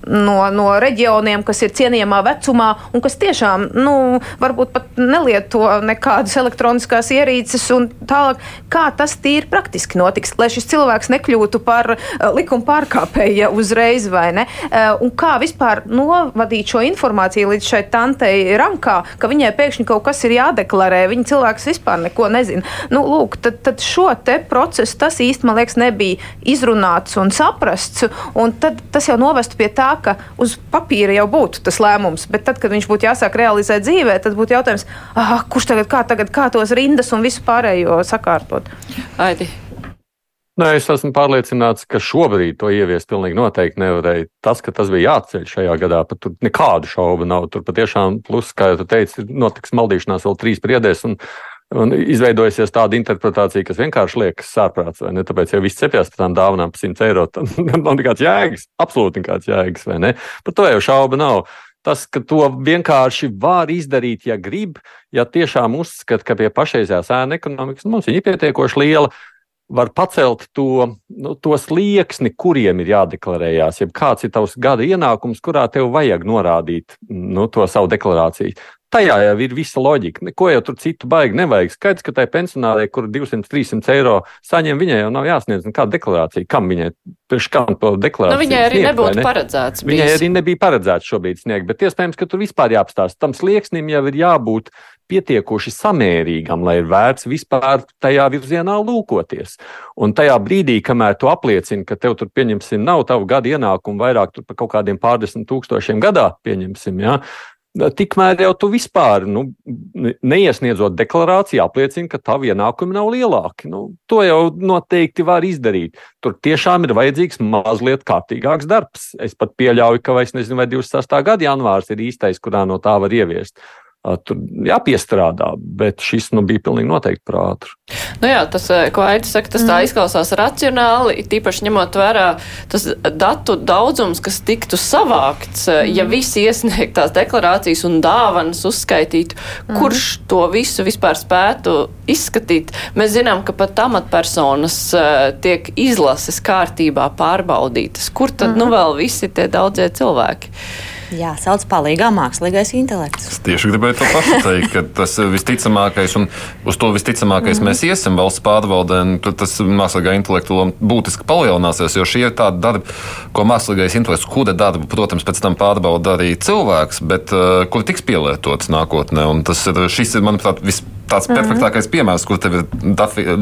no, no reģioniem, kas ir cienījamā vecumā un kas tiešām nu, varbūt pat nelieto nekādas elektroniskās ierīces. Tālāk, kā tas tīri praktiski notiks, lai šis cilvēks nekļūtu par uh, likuma pārkāpēju uzreiz vai ne? Uh, un kā vispār novadīt šo informāciju līdz šai tantei rankā, ka viņai pēkšņi kaut kas ir jādeklarē, viņa cilvēks vispār neko nezina. Nu, lūk, tad, tad šo te procesu tas īsti, man liekas, nebija izrunāts un saprasts saprasts. Tad tas jau novestu pie tā, ka uz papīra jau būtu tas lēmums, bet tad, kad viņš būtu jāsāk realizēt dzīvē, tad būtu jautājums, ah, kurš tagad kā, tagad kā tos rindas un visu pārējo sakārtot. Aidi. Nē, es esmu pārliecināts, ka šobrīd to ieviest pilnīgi noteikti nevarēja. Tas, ka tas bija jāceļ šajā gadā, pat tur nekādu šaubu nav. Tur patiešām, plus, kā jau teicu, notiks maldīšanās vēl trīs priedēs. Un, Un izveidojusies tāda interpretācija, kas vienkārši liekas sārprāts, vai ne? Tāpēc, ja viss cepjas par tām dāvanām par 100 eiro, tad [laughs] nav nekāds jēgas, absolūti nekāds jēgas, vai ne? Par to jau šauba nav. Tas, ka to vienkārši var izdarīt, ja grib, ja tiešām uzskata, ka pie pašreizējās ēna ekonomikas nu, mums ir pietiekoši liela, var pacelt to, nu, to slieksni, kuriem ir jādeklarējās. Ja kāds ir tavs gada ienākums, kurā tev vajag norādīt nu, to savu deklarāciju. Tajā jau ir visa loģika. Neko jau tur citu baigi nevajag. Skaidrs, ka tai pensionārai, kur 200-300 eiro saņem, viņai jau nav jāsniedz nekāda deklarācija. Kam viņai, kam to deklarāciju? Nu, viņai arī sniegt, nebūtu ne? paredzēts. Viņai bijis. arī nebija paredzēts šobrīd sniegt, bet iespējams, ka tur vispār jāapstāsta. Tam slieksnim jau ir jābūt pietiekoši samērīgam, lai ir vērts vispār tajā virzienā lūkoties. Un tajā brīdī, kamēr tu apliecini, ka tev tur, pieņemsim, nav tavu gadu ienākumu vairāk par kaut kādiem pārdesmit tūkstošiem gadā, pieņemsim, ja, Tikmēr jau tu vispār nu, neiesniedzot deklarāciju, apliecini, ka tavi ienākumi nav lielāki. Nu, to jau noteikti var izdarīt. Tur tiešām ir vajadzīgs mazliet kārtīgāks darbs. Es pat pieļauju, ka vairs nezinu, vai 26. gada janvārs ir īstais, kurā no tā var ieviest. Tur jāpiestrādā, bet šis nu, bija pilnīgi noteikti par ātru. Nu jā, tas, ko Aita saka, tas tā mm. izklausās racionāli, tīpaši ņemot vērā tas datu daudzums, kas tiktu savākts, mm. ja visi iesniegtās deklarācijas un dāvanas uzskaitītu, mm. kurš to visu vispār spētu izskatīt. Mēs zinām, ka pat amatpersonas tiek izlases kārtībā pārbaudītas. Kur tad mm. nu vēl visi tie daudzie cilvēki? Jā, sauc palīgā mākslīgais intelekts. Es tieši gribēju to pašu teikt, ka tas visticamākais, un uz to visticamākais mm mēs iesim valsts pārvaldē, tad tas mākslīgā intelekta loma būtiski palielināsies, jo šie ir tādi darbi, ko mākslīgais intelekts, kura darbu, protams, pēc tam pārbauda arī cilvēks, bet uh, kur tiks pielietots nākotnē. Un tas ir, šis ir, manuprāt, vispār tāds mm -hmm. perfektākais piemērs, kur tev ir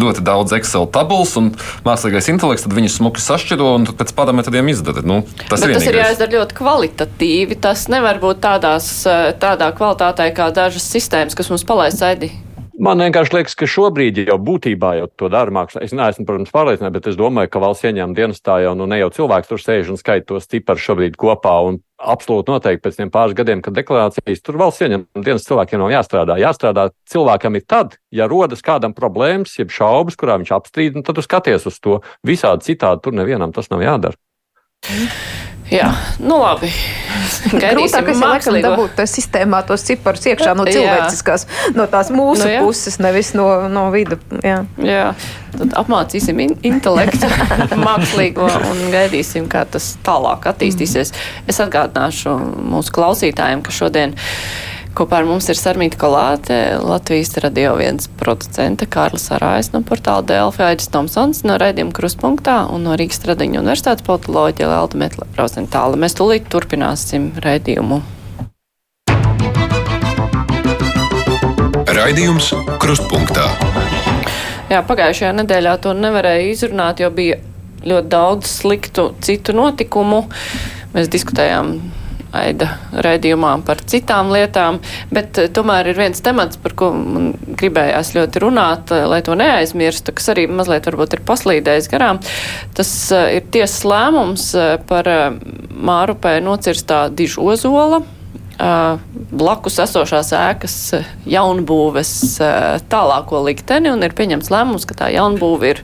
ļoti daudz Excel tabulas un mākslīgais intelekts, tad viņus smuki sašķiro un pēc parametriem izdara. Nu, tas, Bet ir tas ir jāizdara ļoti kvalitatīvi. Tas nevar būt tādās, tādā kvalitātē kā dažas sistēmas, kas mums palaist saidi. Man vienkārši liekas, ka šobrīd jau būtībā jau to dara mākslā. Es neesmu, protams, pārliecināts, bet es domāju, ka valsts ieņēmuma dienestā jau nu, ne jau cilvēks tur sēž un skaita tos ciparus šobrīd kopā. Un absolūti noteikti pēc tiem pāris gadiem, kad deklarācijas tur valsts ieņēmuma dienas cilvēkiem nav jāstrādā. Jāstrādā cilvēkam ir tad, ja rodas kādam problēmas, jeb šaubas, kurā viņš apstrīd, un tad tu skaties uz to. Visādi citādi tur nevienam tas nav jādara. Jā, nu labi. [laughs] Grūtākais ir laikam dabūt tā sistēmā tos ciparus iekšā no cilvēciskās, jā. no tās mūsu nu, jā. puses, nevis no, no vidu. Jā. jā, tad apmācīsim in intelektu [laughs] mākslīgo un gaidīsim, kā tas tālāk attīstīsies. Es atgādināšu mūsu klausītājiem, ka šodien Kopā ar mums ir Sarmīta Kolāte, Latvijas radio viens producente, Kārlis Arājs no portāla Delfi, Aģis Tomsons no raidījuma Kruspunktā un no Rīgas Stradiņu universitātes politoloģija Lelda Metle Rozentāla. Mēs tūlīt turpināsim raidījumu. Raidījums Krustpunktā. Jā, pagājušajā nedēļā to nevarēja izrunāt, jo bija ļoti daudz sliktu citu notikumu. Mēs diskutējām Aida raidījumā par citām lietām, bet eh, tomēr ir viens temats, par ko man gribējās ļoti runāt, eh, lai to neaizmirstu, kas arī mazliet varbūt ir paslīdējis garām. Tas eh, ir tiesas lēmums par Mārupē nocirstā dižozola blakus esošās ēkas jaunbūves tālāko likteni un ir pieņemts lēmums, ka tā jaunbūve ir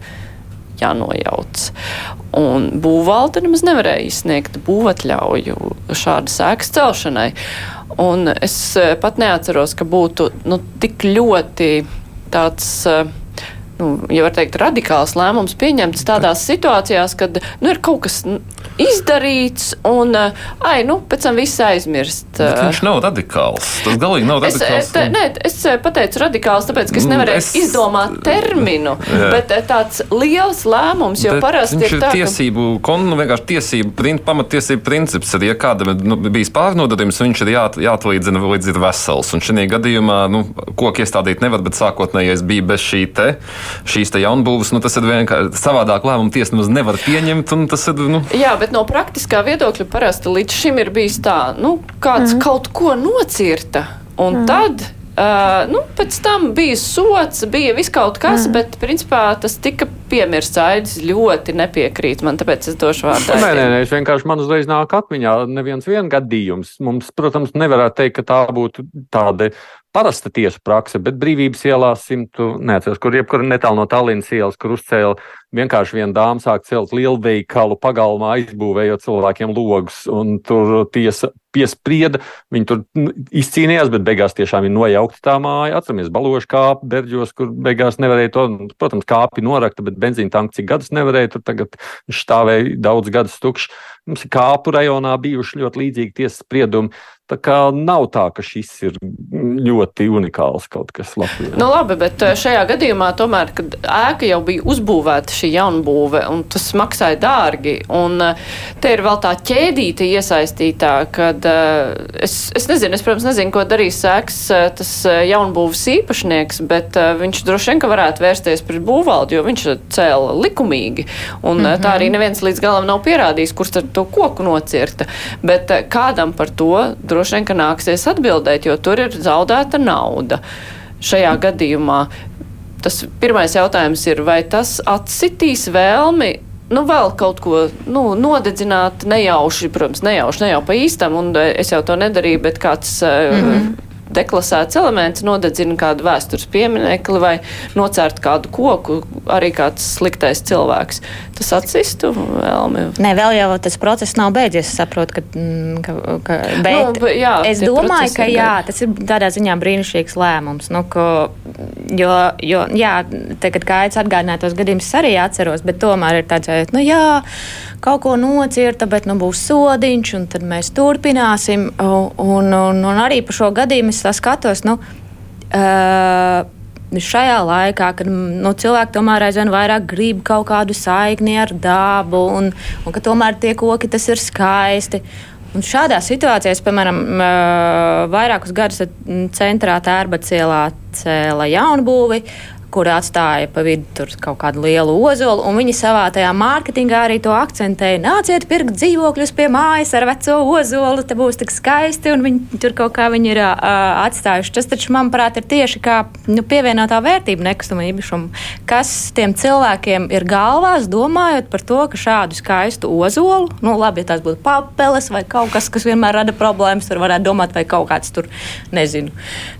jānojauc. Un būvvalde nemaz nevarēja izsniegt būvatļauju šādas ēkas celšanai. Un es eh, pat neatceros, ka būtu nu, tik ļoti tāds. Uh, nu, ja var teikt, radikāls lēmums pieņemts tādās situācijās, kad nu, ir kaut kas izdarīts, un ai, nu, pēc tam viss aizmirst. Bet viņš nav radikāls. Tas galīgi nav radikāls. Es, te, nē, es pateicu radikāls, tāpēc, ka es mm, nevarēju es... izdomāt terminu, jā. bet tāds liels lēmums, jo bet parasti ir tā, tiesību, ka... kon, nu, vienkārši tiesību, prin, pamatiesību princips, arī ja kādam nu, bijis pārnodadījums, viņš ir jā, jāatlīdzina līdz ir vesels. Un šajā gadījumā, nu, koku iestādīt nevar, bet sākotnējais bija bez šī te šīs jaunbūves, nu, tas ir vienkārši savādāk lēmumu tiesa nemaz nevar pieņemt. Ir, nu... Jā, bet no praktiskā viedokļa parasti līdz šim ir bijis tā, nu, kāds mm. kaut ko nocirta. Un mm. tad Uh, nu, pēc tam bija sots, bija viss kaut kas, mm. bet principā tas tika piemirsts. Aidis ļoti nepiekrīt man, tāpēc es došu vārdu. Nē, nē, nē, es vienkārši man uzreiz nāk atmiņā neviens vien gadījums. Mums, protams, nevarētu teikt, ka tā būtu tāda parasta tiesu prakse, bet brīvības ielā simtu neatceros, kur jebkur netālu no Tallinas ielas, kur uzcēla vienkārši viena dāma sāk celt lielu veikalu pagalmā, aizbūvējot cilvēkiem logus, un tur tiesa piesprieda, viņi tur nu, izcīnījās, bet beigās tiešām ir nojaukta tā māja. Atceramies, balošu kāpu berģos, kur beigās nevarēja to, protams, kāpi norakta, bet benzīna tanks cik gadus nevarēja, tur tagad stāvēja daudz gadus tukšs. Mums ir kāpu rajonā bijuši ļoti līdzīgi tiesas spriedumi. Tā kā nav tā, ka šis ir ļoti unikāls kaut kas Latvijā. Nu, labi, bet eh, šajā gadījumā tomēr, kad ēka jau bija uzbūvēta šī jaunbūve, un tas maksāja dārgi, un eh, te ir vēl tā ķēdīte iesaistītā, kad eh, es, es nezinu, es, protams, nezinu, ko darīs ēkas tas jaunbūves īpašnieks, bet viņš droši vien, ka varētu vērsties pret būvvaldi, jo viņš cēla likumīgi, un mm -hmm. tā arī neviens līdz galam nav pierādījis, kurš tad to koku nocirta. Bet eh, kādam par to droši vien nāksies atbildēt, jo tur ir zaudēta nauda. Šajā gadījumā tas pirmais jautājums ir, vai tas atsitīs vēlmi nu, vēl kaut ko nu, nodedzināt nejauši, protams, nejauši, ne jau pa īstam, un eh, es jau to nedarīju, bet kāds mm -hmm deklasēts elements, nodedzina kādu vēstures pieminekli vai nocērt kādu koku, arī kāds sliktais cilvēks. Tas atsistu vēlmi. Nē, vēl jau tas process nav beidzies. Es saprotu, ka, mm, ka, ka bet nu, jā, es domāju, ka jā, tas ir tādā ziņā brīnišķīgs lēmums. Nu, ka, jo, jo, jā, te, kad kāds atgādināja tos gadījumus, arī atceros, bet tomēr ir tāds, nu jā, kaut ko nocirta, bet nu, būs sodiņš, un tad mēs turpināsim. Un, un, un, arī par šo gadījumu es skatos. Nu, uh, Šajā laikā, kad nu, cilvēki tomēr aizvien vairāk grib kaut kādu saikni ar dabu, un, un ka tomēr tie koki tas ir skaisti. Un šādā situācijā, piemēram, vairākus gadus centrā tērba cielā cēla jaunu būvi, kur atstāja pa vidu kaut kādu lielu ozolu, un viņi savā tajā mārketingā arī to akcentēja. Nāciet pirkt dzīvokļus pie mājas ar veco ozolu, te būs tik skaisti, un viņi tur kaut kā viņi ir uh, atstājuši. Tas taču, manuprāt, ir tieši kā nu, pievienotā vērtība nekustamā īpašuma, kas tiem cilvēkiem ir galvās, domājot par to, ka šādu skaistu ozolu, nu labi, ja tās būtu papeles vai kaut kas, kas vienmēr rada problēmas, tur varētu domāt, vai kaut kāds tur, nezinu,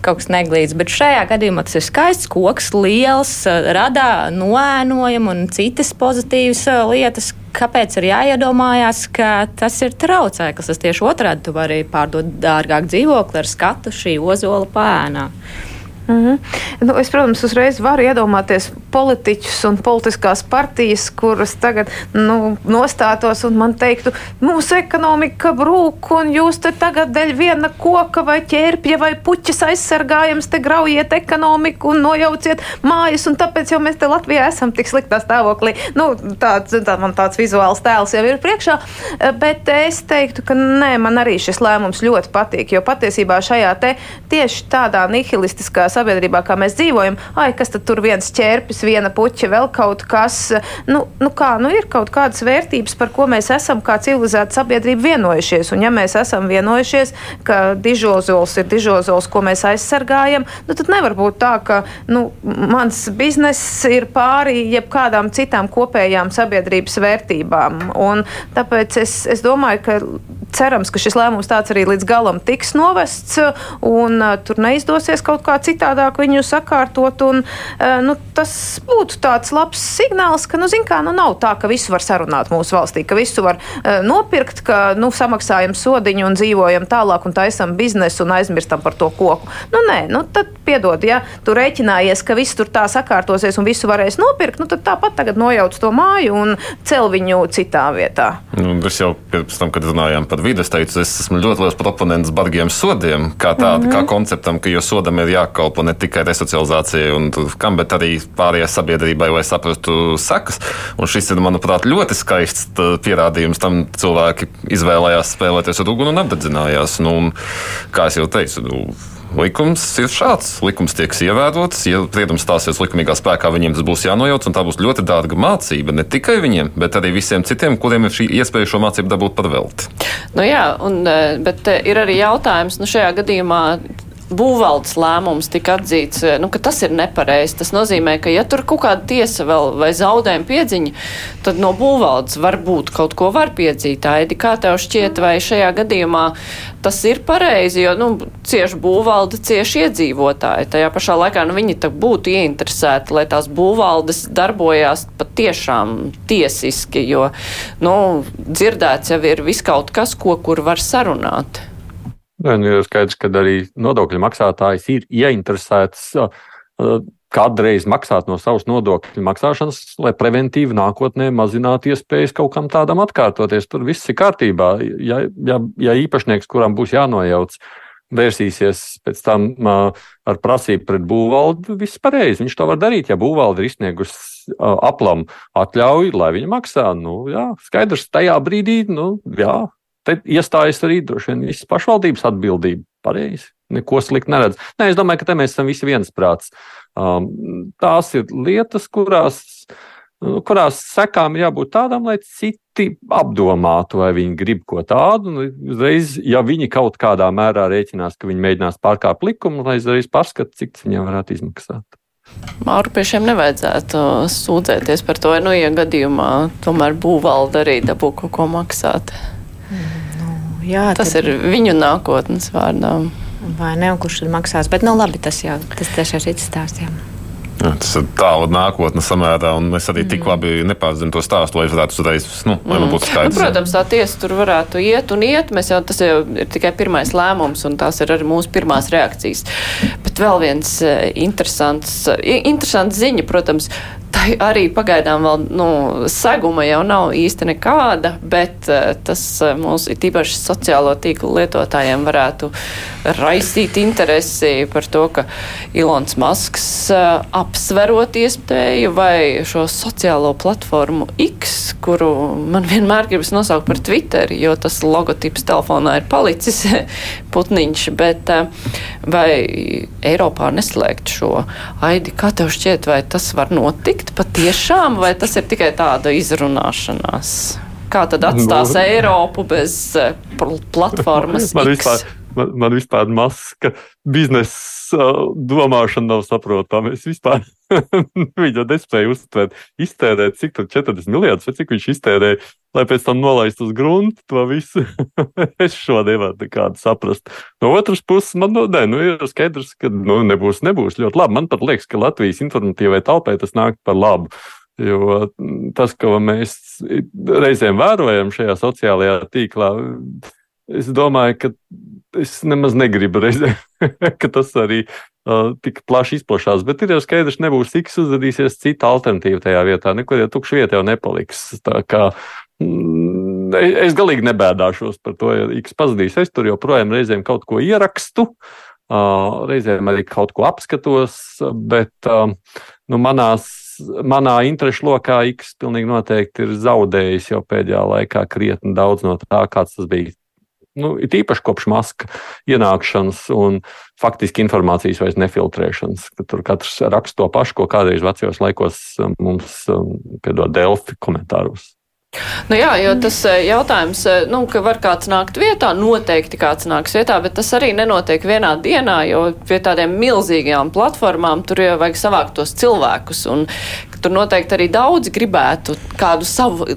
kaut kas neglīts, bet šajā gadījumā tas ir skaists koks, liels, eh, rada noēnojumu un citas pozitīvas lietas. Kāpēc ir jāiedomājās, ka tas ir traucēklis? Tas tieši otrādi, tu vari pārdot dārgāk dzīvokli ar skatu šī ozola pēnā. Mm -hmm. nu, es, protams, uzreiz varu iedomāties politiķus un politiskās partijas, kuras tagad nu, nostātos un man teiktu, mūsu ekonomika brūk, un jūs te tagad dēļ viena koka vai ķērpja vai puķis aizsargājams te graujiet ekonomiku un nojauciet mājas, un tāpēc jau mēs te Latvijā esam tik sliktā stāvoklī. Nu, tāds, tā, man tāds vizuāls tēls jau ir priekšā, bet es teiktu, ka nē, man arī šis lēmums ļoti patīk, jo patiesībā šajā te tieši tādā nihilistiskā sabiedrībā, kā mēs dzīvojam, ai, kas tad tur viens ķērpis, viena puķa, vēl kaut kas. Nu, nu kā, nu ir kaut kādas vērtības, par ko mēs esam kā civilizēta sabiedrība vienojušies. Un ja mēs esam vienojušies, ka dižozols ir dižozols, ko mēs aizsargājam, nu, tad nevar būt tā, ka nu, mans bizness ir pāri jebkādām citām kopējām sabiedrības vērtībām. Un tāpēc es, es domāju, ka cerams, ka šis lēmums tāds arī līdz galam tiks novests un uh, tur neizdosies kaut kā citādāk viņu sakārtot. Un, uh, nu, tas būtu tāds labs signāls, ka, nu, zin kā, nu, nav tā, ka visu var sarunāt mūsu valstī, ka visu var uh, nopirkt, ka, nu, samaksājam sodiņu un dzīvojam tālāk un taisam biznesu un aizmirstam par to koku. Nu, nē, nu, tad piedod, ja tu rēķinājies, ka viss tur tā sakārtosies un visu varēs nopirkt, nu, tad tāpat tagad nojauc to māju un cel viņu citā vietā. Nu, es jau pēc tam, kad runājām par vidu, es teicu, es esmu ļoti liels proponents bargiem sodiem, kā tādam, mm -hmm. kā konceptam, ka jo sodam ir jākalpo ne tikai resocializācijai un kam, bet arī pārējai sabiedrībai, lai saprastu sekas. Un šis ir, manuprāt, ļoti skaists pierādījums tam cilvēki izvēlējās spēlēties ar uguni un apdedzinājās. Nu, kā jau teicu, nu, likums ir šāds. Likums tiek ievērots. Ja spriedums stāsies likumīgā spēkā, viņiem tas būs jānojauc. Tā būs ļoti dārga mācība ne tikai viņiem, bet arī visiem citiem, kuriem ir šī iespēja šo mācību dabūt par velti. Nu jā, un, eh, bet eh, ir arī jautājums, nu šajā gadījumā būvvaldes lēmums tika atzīts, eh, nu, ka tas ir nepareizi. Tas nozīmē, ka ja tur kaut kāda tiesa vēl vai zaudējuma piedziņa, tad no būvvaldes varbūt kaut ko var piedzīt. Aidi, kā tev šķiet, vai šajā gadījumā tas ir pareizi, jo, nu, cieši būvvalde, cieši iedzīvotāji. Tajā pašā laikā, nu, viņi tā būtu ieinteresēti, lai tās būvvaldes darbojās patiešām tiesiski, jo, nu, dzirdēts jau ir viskaut kas, ko kur var sarunāt. Nu, skaidrs, ka arī nodokļu maksātājs ir ieinteresēts kādreiz maksāt no savas nodokļu maksāšanas, lai preventīvi nākotnē mazinātu iespējas kaut kam tādam atkārtoties. Tur viss ir kārtībā. Ja, ja, ja īpašnieks, kuram būs jānojauc, vērsīsies pēc tam uh, ar prasību pret būvvaldi, viss pareizi. Viņš to var darīt. Ja būvvalde ir izsniegusi uh, aplam atļauju, lai viņa maksā, nu, jā, skaidrs, tajā brīdī, nu, jā, Te iestājas arī droši vien visas pašvaldības atbildība. Pareizi. Neko sliktu neredz. Nē, es domāju, ka te mēs esam visi viensprāts. Um, tās ir lietas, kurās, kurās sekām ir jābūt tādām, lai citi apdomātu, vai viņi grib ko tādu. Uzreiz, ja viņi kaut kādā mērā rēķinās, ka viņi mēģinās pārkāpt likumu, lai uzreiz paskata, cik tas viņiem varētu izmaksāt. Mārupiešiem nevajadzētu sūdzēties par to, nu, ja gadījumā tomēr būvvalda arī dabū kaut ko maksāt. Nu, jā, tas tad... ir viņu nākotnes vārdā. Vai ne, kurš tad maksās? Bet, nu, labi, tas jau tas tiešām ir cits stāsts. Jā. Jā, tas ir tālu nākotnē samērā, un es arī tik mm. labi nepārzinu to stāstu, lai varētu uzreiz, nu, lai man būtu skaidrs. Nu, protams, tā tiesa tur varētu iet un iet. Mēs jau, tas jau ir tikai pirmais lēmums, un tās ir arī mūsu pirmās reakcijas. Bet vēl viens eh, interesants, interesants ziņa, protams, arī pagaidām vēl nu, seguma jau nav īsti nekāda, bet uh, tas uh, mūs ir tīpaši sociālo tīklu lietotājiem varētu raisīt interesi par to, ka Ilons Masks uh, apsverot iespēju vai šo sociālo platformu X, kuru man vienmēr gribas nosaukt par Twitter, jo tas logotips telefonā ir palicis [laughs] putniņš, bet vai Eiropā neslēgt šo aidi, kā tev šķiet, vai tas var notikt patiešām, vai tas ir tikai tāda izrunāšanās? Kā tad atstās no. Nu. Eiropu bez eh, platformas? man, vispār, man, man vispār maska biznesa domāšana nav saprotama. Es vispār [laughs] viņu nespēju uztvert, iztērēt, cik tur 40 miljardus, vai cik viņš iztērēja, lai pēc tam nolaistu uz gruntu to visu. [laughs] es šo nevaru nekādu saprast. No otras puses, man nu, ne, nu, ir skaidrs, ka nu, nebūs, nebūs ļoti labi. Man pat liekas, ka Latvijas informatīvai talpai tas nāk par labu. Jo tas, ko mēs reizēm vērojam šajā sociālajā tīklā, es domāju, ka es nemaz negribu reizē, [laughs] ka tas arī uh, tik plaši izplatās. Bet ir jau skaidrs, ka nebūs X uzrādīsies cita alternatīva tajā vietā. Nekur jau tukša vieta jau nepaliks. Tā kā mm, es galīgi nebēdāšos par to, ja X pazudīs. Es tur joprojām reizēm kaut ko ierakstu. Uh, reizēm arī kaut ko apskatos, bet uh, nu, manās manā interešu lokā X pilnīgi noteikti ir zaudējis jau pēdējā laikā krietni daudz no tā, kāds tas bija nu, it īpaši kopš maska ienākšanas un faktiski informācijas vairs nefiltrēšanas, ka tur katrs raksta to pašu, ko kādreiz vecajos laikos um, mums um, piedod Delfi komentāros. Nu jā, jo tas eh, jautājums, eh, nu, ka var kāds nākt vietā, noteikti kāds nāks vietā, bet tas arī nenotiek vienā dienā, jo pie tādiem milzīgajām platformām tur jau vajag savākt tos cilvēkus, un tur noteikti arī daudzi gribētu kādu savu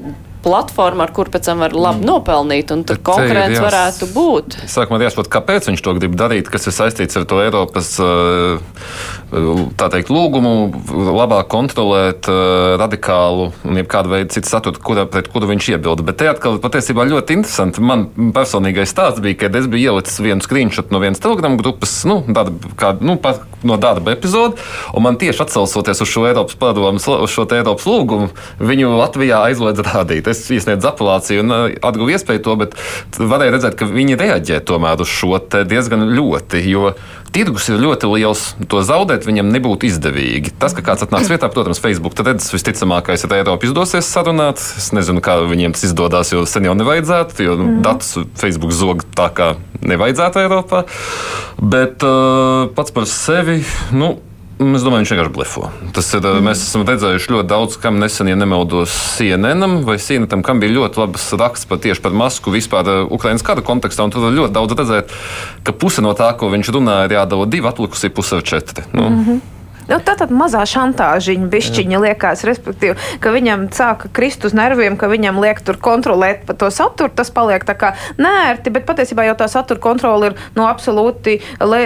platforma, ar kur pēc tam var labi mm. nopelnīt, un tur konkurence varētu būt. Sākumā jāsaprot, kāpēc viņš to grib darīt, kas ir saistīts ar to Eiropas teikt, lūgumu labāk kontrolēt radikālu un jebkādu veidu citu saturu, kura, pret kuru viņš iebilda. Bet te atkal patiesībā ļoti interesanti. Man personīgais stāsts bija, kad es biju ielicis vienu screenshot no vienas telegramu grupas, nu, tāda, kā, nu, pat, no darba epizodes, un man tieši atsaucoties uz šo Eiropas padomu, uz šo Eiropas lūgumu, viņu Latvijā aizliedz rādīt es iesniedzu apelāciju un uh, atguvu iespēju to, bet varēja redzēt, ka viņi reaģē tomēr uz šo diezgan ļoti. Jo tirgus ir ļoti liels, to zaudēt viņam nebūtu izdevīgi. Tas, ka kāds atnāks vietā, protams, Facebook, tad redzes visticamākais ir Eiropa izdosies sarunāt. Es nezinu, kā viņiem tas izdodas, jo sen jau nevajadzētu, jo mm. datus Facebook zog tā, kā nevajadzētu Eiropā. Bet uh, pats par sevi. Nu, Es domāju, viņš vienkārši blefo. Tas ir, mm. Mēs esam redzējuši ļoti daudz, kam nesen, ja nemaldos, CNN vai CNN, kam bija ļoti labs raksts par tieši par masku vispār uh, Ukraiņas kara kontekstā. Tur var ļoti daudz redzēt, ka puse no tā, ko viņš runāja, ir jādala divi, atlikusi puse ar četri. Nu. Mm -hmm. Nu, tā tad mazā šantāžiņa, bišķiņa liekas, respektīvi, ka viņam sāka krist uz nerviem, ka viņam liek tur kontrolēt pa to saturu. Tas paliek tā kā nērti, bet patiesībā jau tā satura kontrole ir no nu, absolūti le,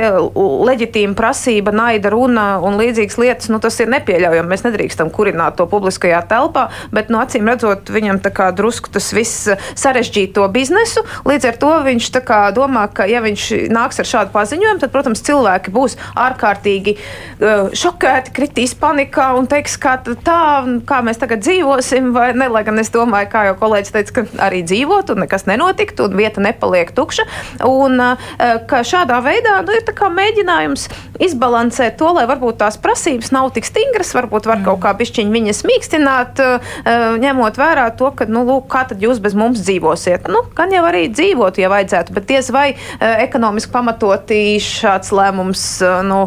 leģitīma prasība, naida runa un līdzīgas lietas. Nu, tas ir nepieļaujami. Mēs nedrīkstam kurināt to publiskajā telpā, bet, nu, acīm redzot, viņam tā kā drusku tas viss sarežģīja to biznesu. Līdz ar to viņš domā, ka, ja viņš nāks ar šādu paziņojumu, tad, protams, cilvēki būs ārkārtīgi uh, šokēti šokēti, kritīs panikā un teiks, kā tā, kā mēs tagad dzīvosim, vai ne, lai gan es domāju, kā jau kolēģis teica, ka arī dzīvot un nekas nenotiktu un vieta nepaliek tukša. Un ka šādā veidā nu, ir mēģinājums izbalansēt to, lai varbūt tās prasības nav tik stingras, varbūt var kaut kā pišķiņi viņas mīkstināt, ņemot vērā to, ka, nu, lūk, kā tad jūs bez mums dzīvosiet. Nu, gan jau arī dzīvot, ja vajadzētu, bet diez vai ekonomiski pamatoti šāds lēmums, nu,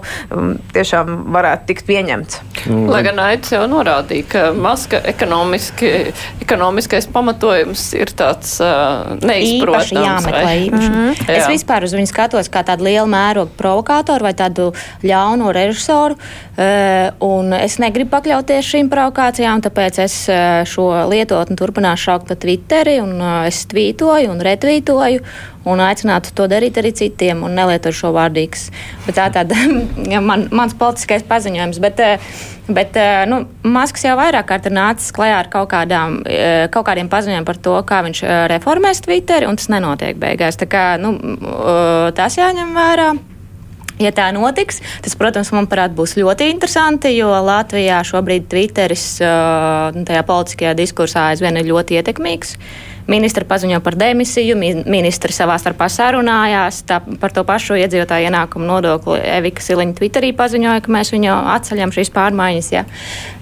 tiešām varētu varētu tikt pieņemts. Mm. Lai gan Aits jau norādīja, ka maska ekonomiski, ekonomiskais pamatojums ir tāds uh, neizprotams. Īpaši jāmeklē īpaši. Mm -hmm. Jā. Es vispār uz viņu skatos kā tādu lielu mērogu provokātoru vai tādu ļaunu režisoru, uh, un es negribu pakļauties šīm provokācijām, tāpēc es uh, šo lietotni turpināšu šaukt pa Twitteri, un uh, es tvītoju un retvītoju, un aicinātu to darīt arī citiem un nelietot šo vārdīgs. Bet tā tāda [laughs] man, mans politiskais paziņojums. Bet, eh, bet eh, nu, Masks jau vairāk kārt ir nācis klajā ar kaut, kādām, eh, kaut kādiem paziņojumiem par to, kā viņš reformēs Twitter, un tas nenotiek beigās. Tā kā, nu, tas jāņem vērā. Ja tā notiks, tas, protams, manuprāt, būs ļoti interesanti, jo Latvijā šobrīd Twitteris tajā politiskajā diskursā aizvien ir ļoti ietekmīgs. Ministri paziņo par demisiju, ministri savā starpā sarunājās tā, par to pašu iedzīvotāju ienākumu nodokli. Evika Siliņa Twitterī paziņoja, ka mēs viņu atceļam šīs pārmaiņas. Ja.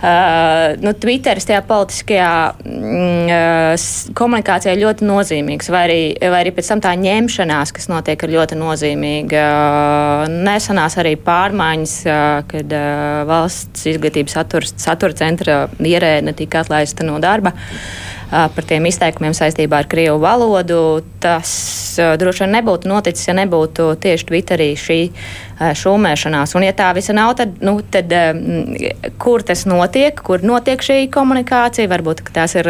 Uh, nu, Twitteris tajā politiskajā mm, komunikācijā ļoti nozīmīgs, vai arī, vai arī pēc tam tā ņemšanās, kas notiek, ir ļoti nozīmīga. Uh, nesanās arī pārmaiņas, uh, kad uh, valsts izglītības satura centra ierēdne tika atlaista no darba. Uh, par tiem izteikumiem saistībā ar Krievu valodu. Tas droši vien nebūtu noticis, ja nebūtu tieši Twitterī šī šūmēšanās. Un, ja tā visa nav, tad, nu, tad kur tas notiek, kur notiek šī komunikācija? Varbūt tās ir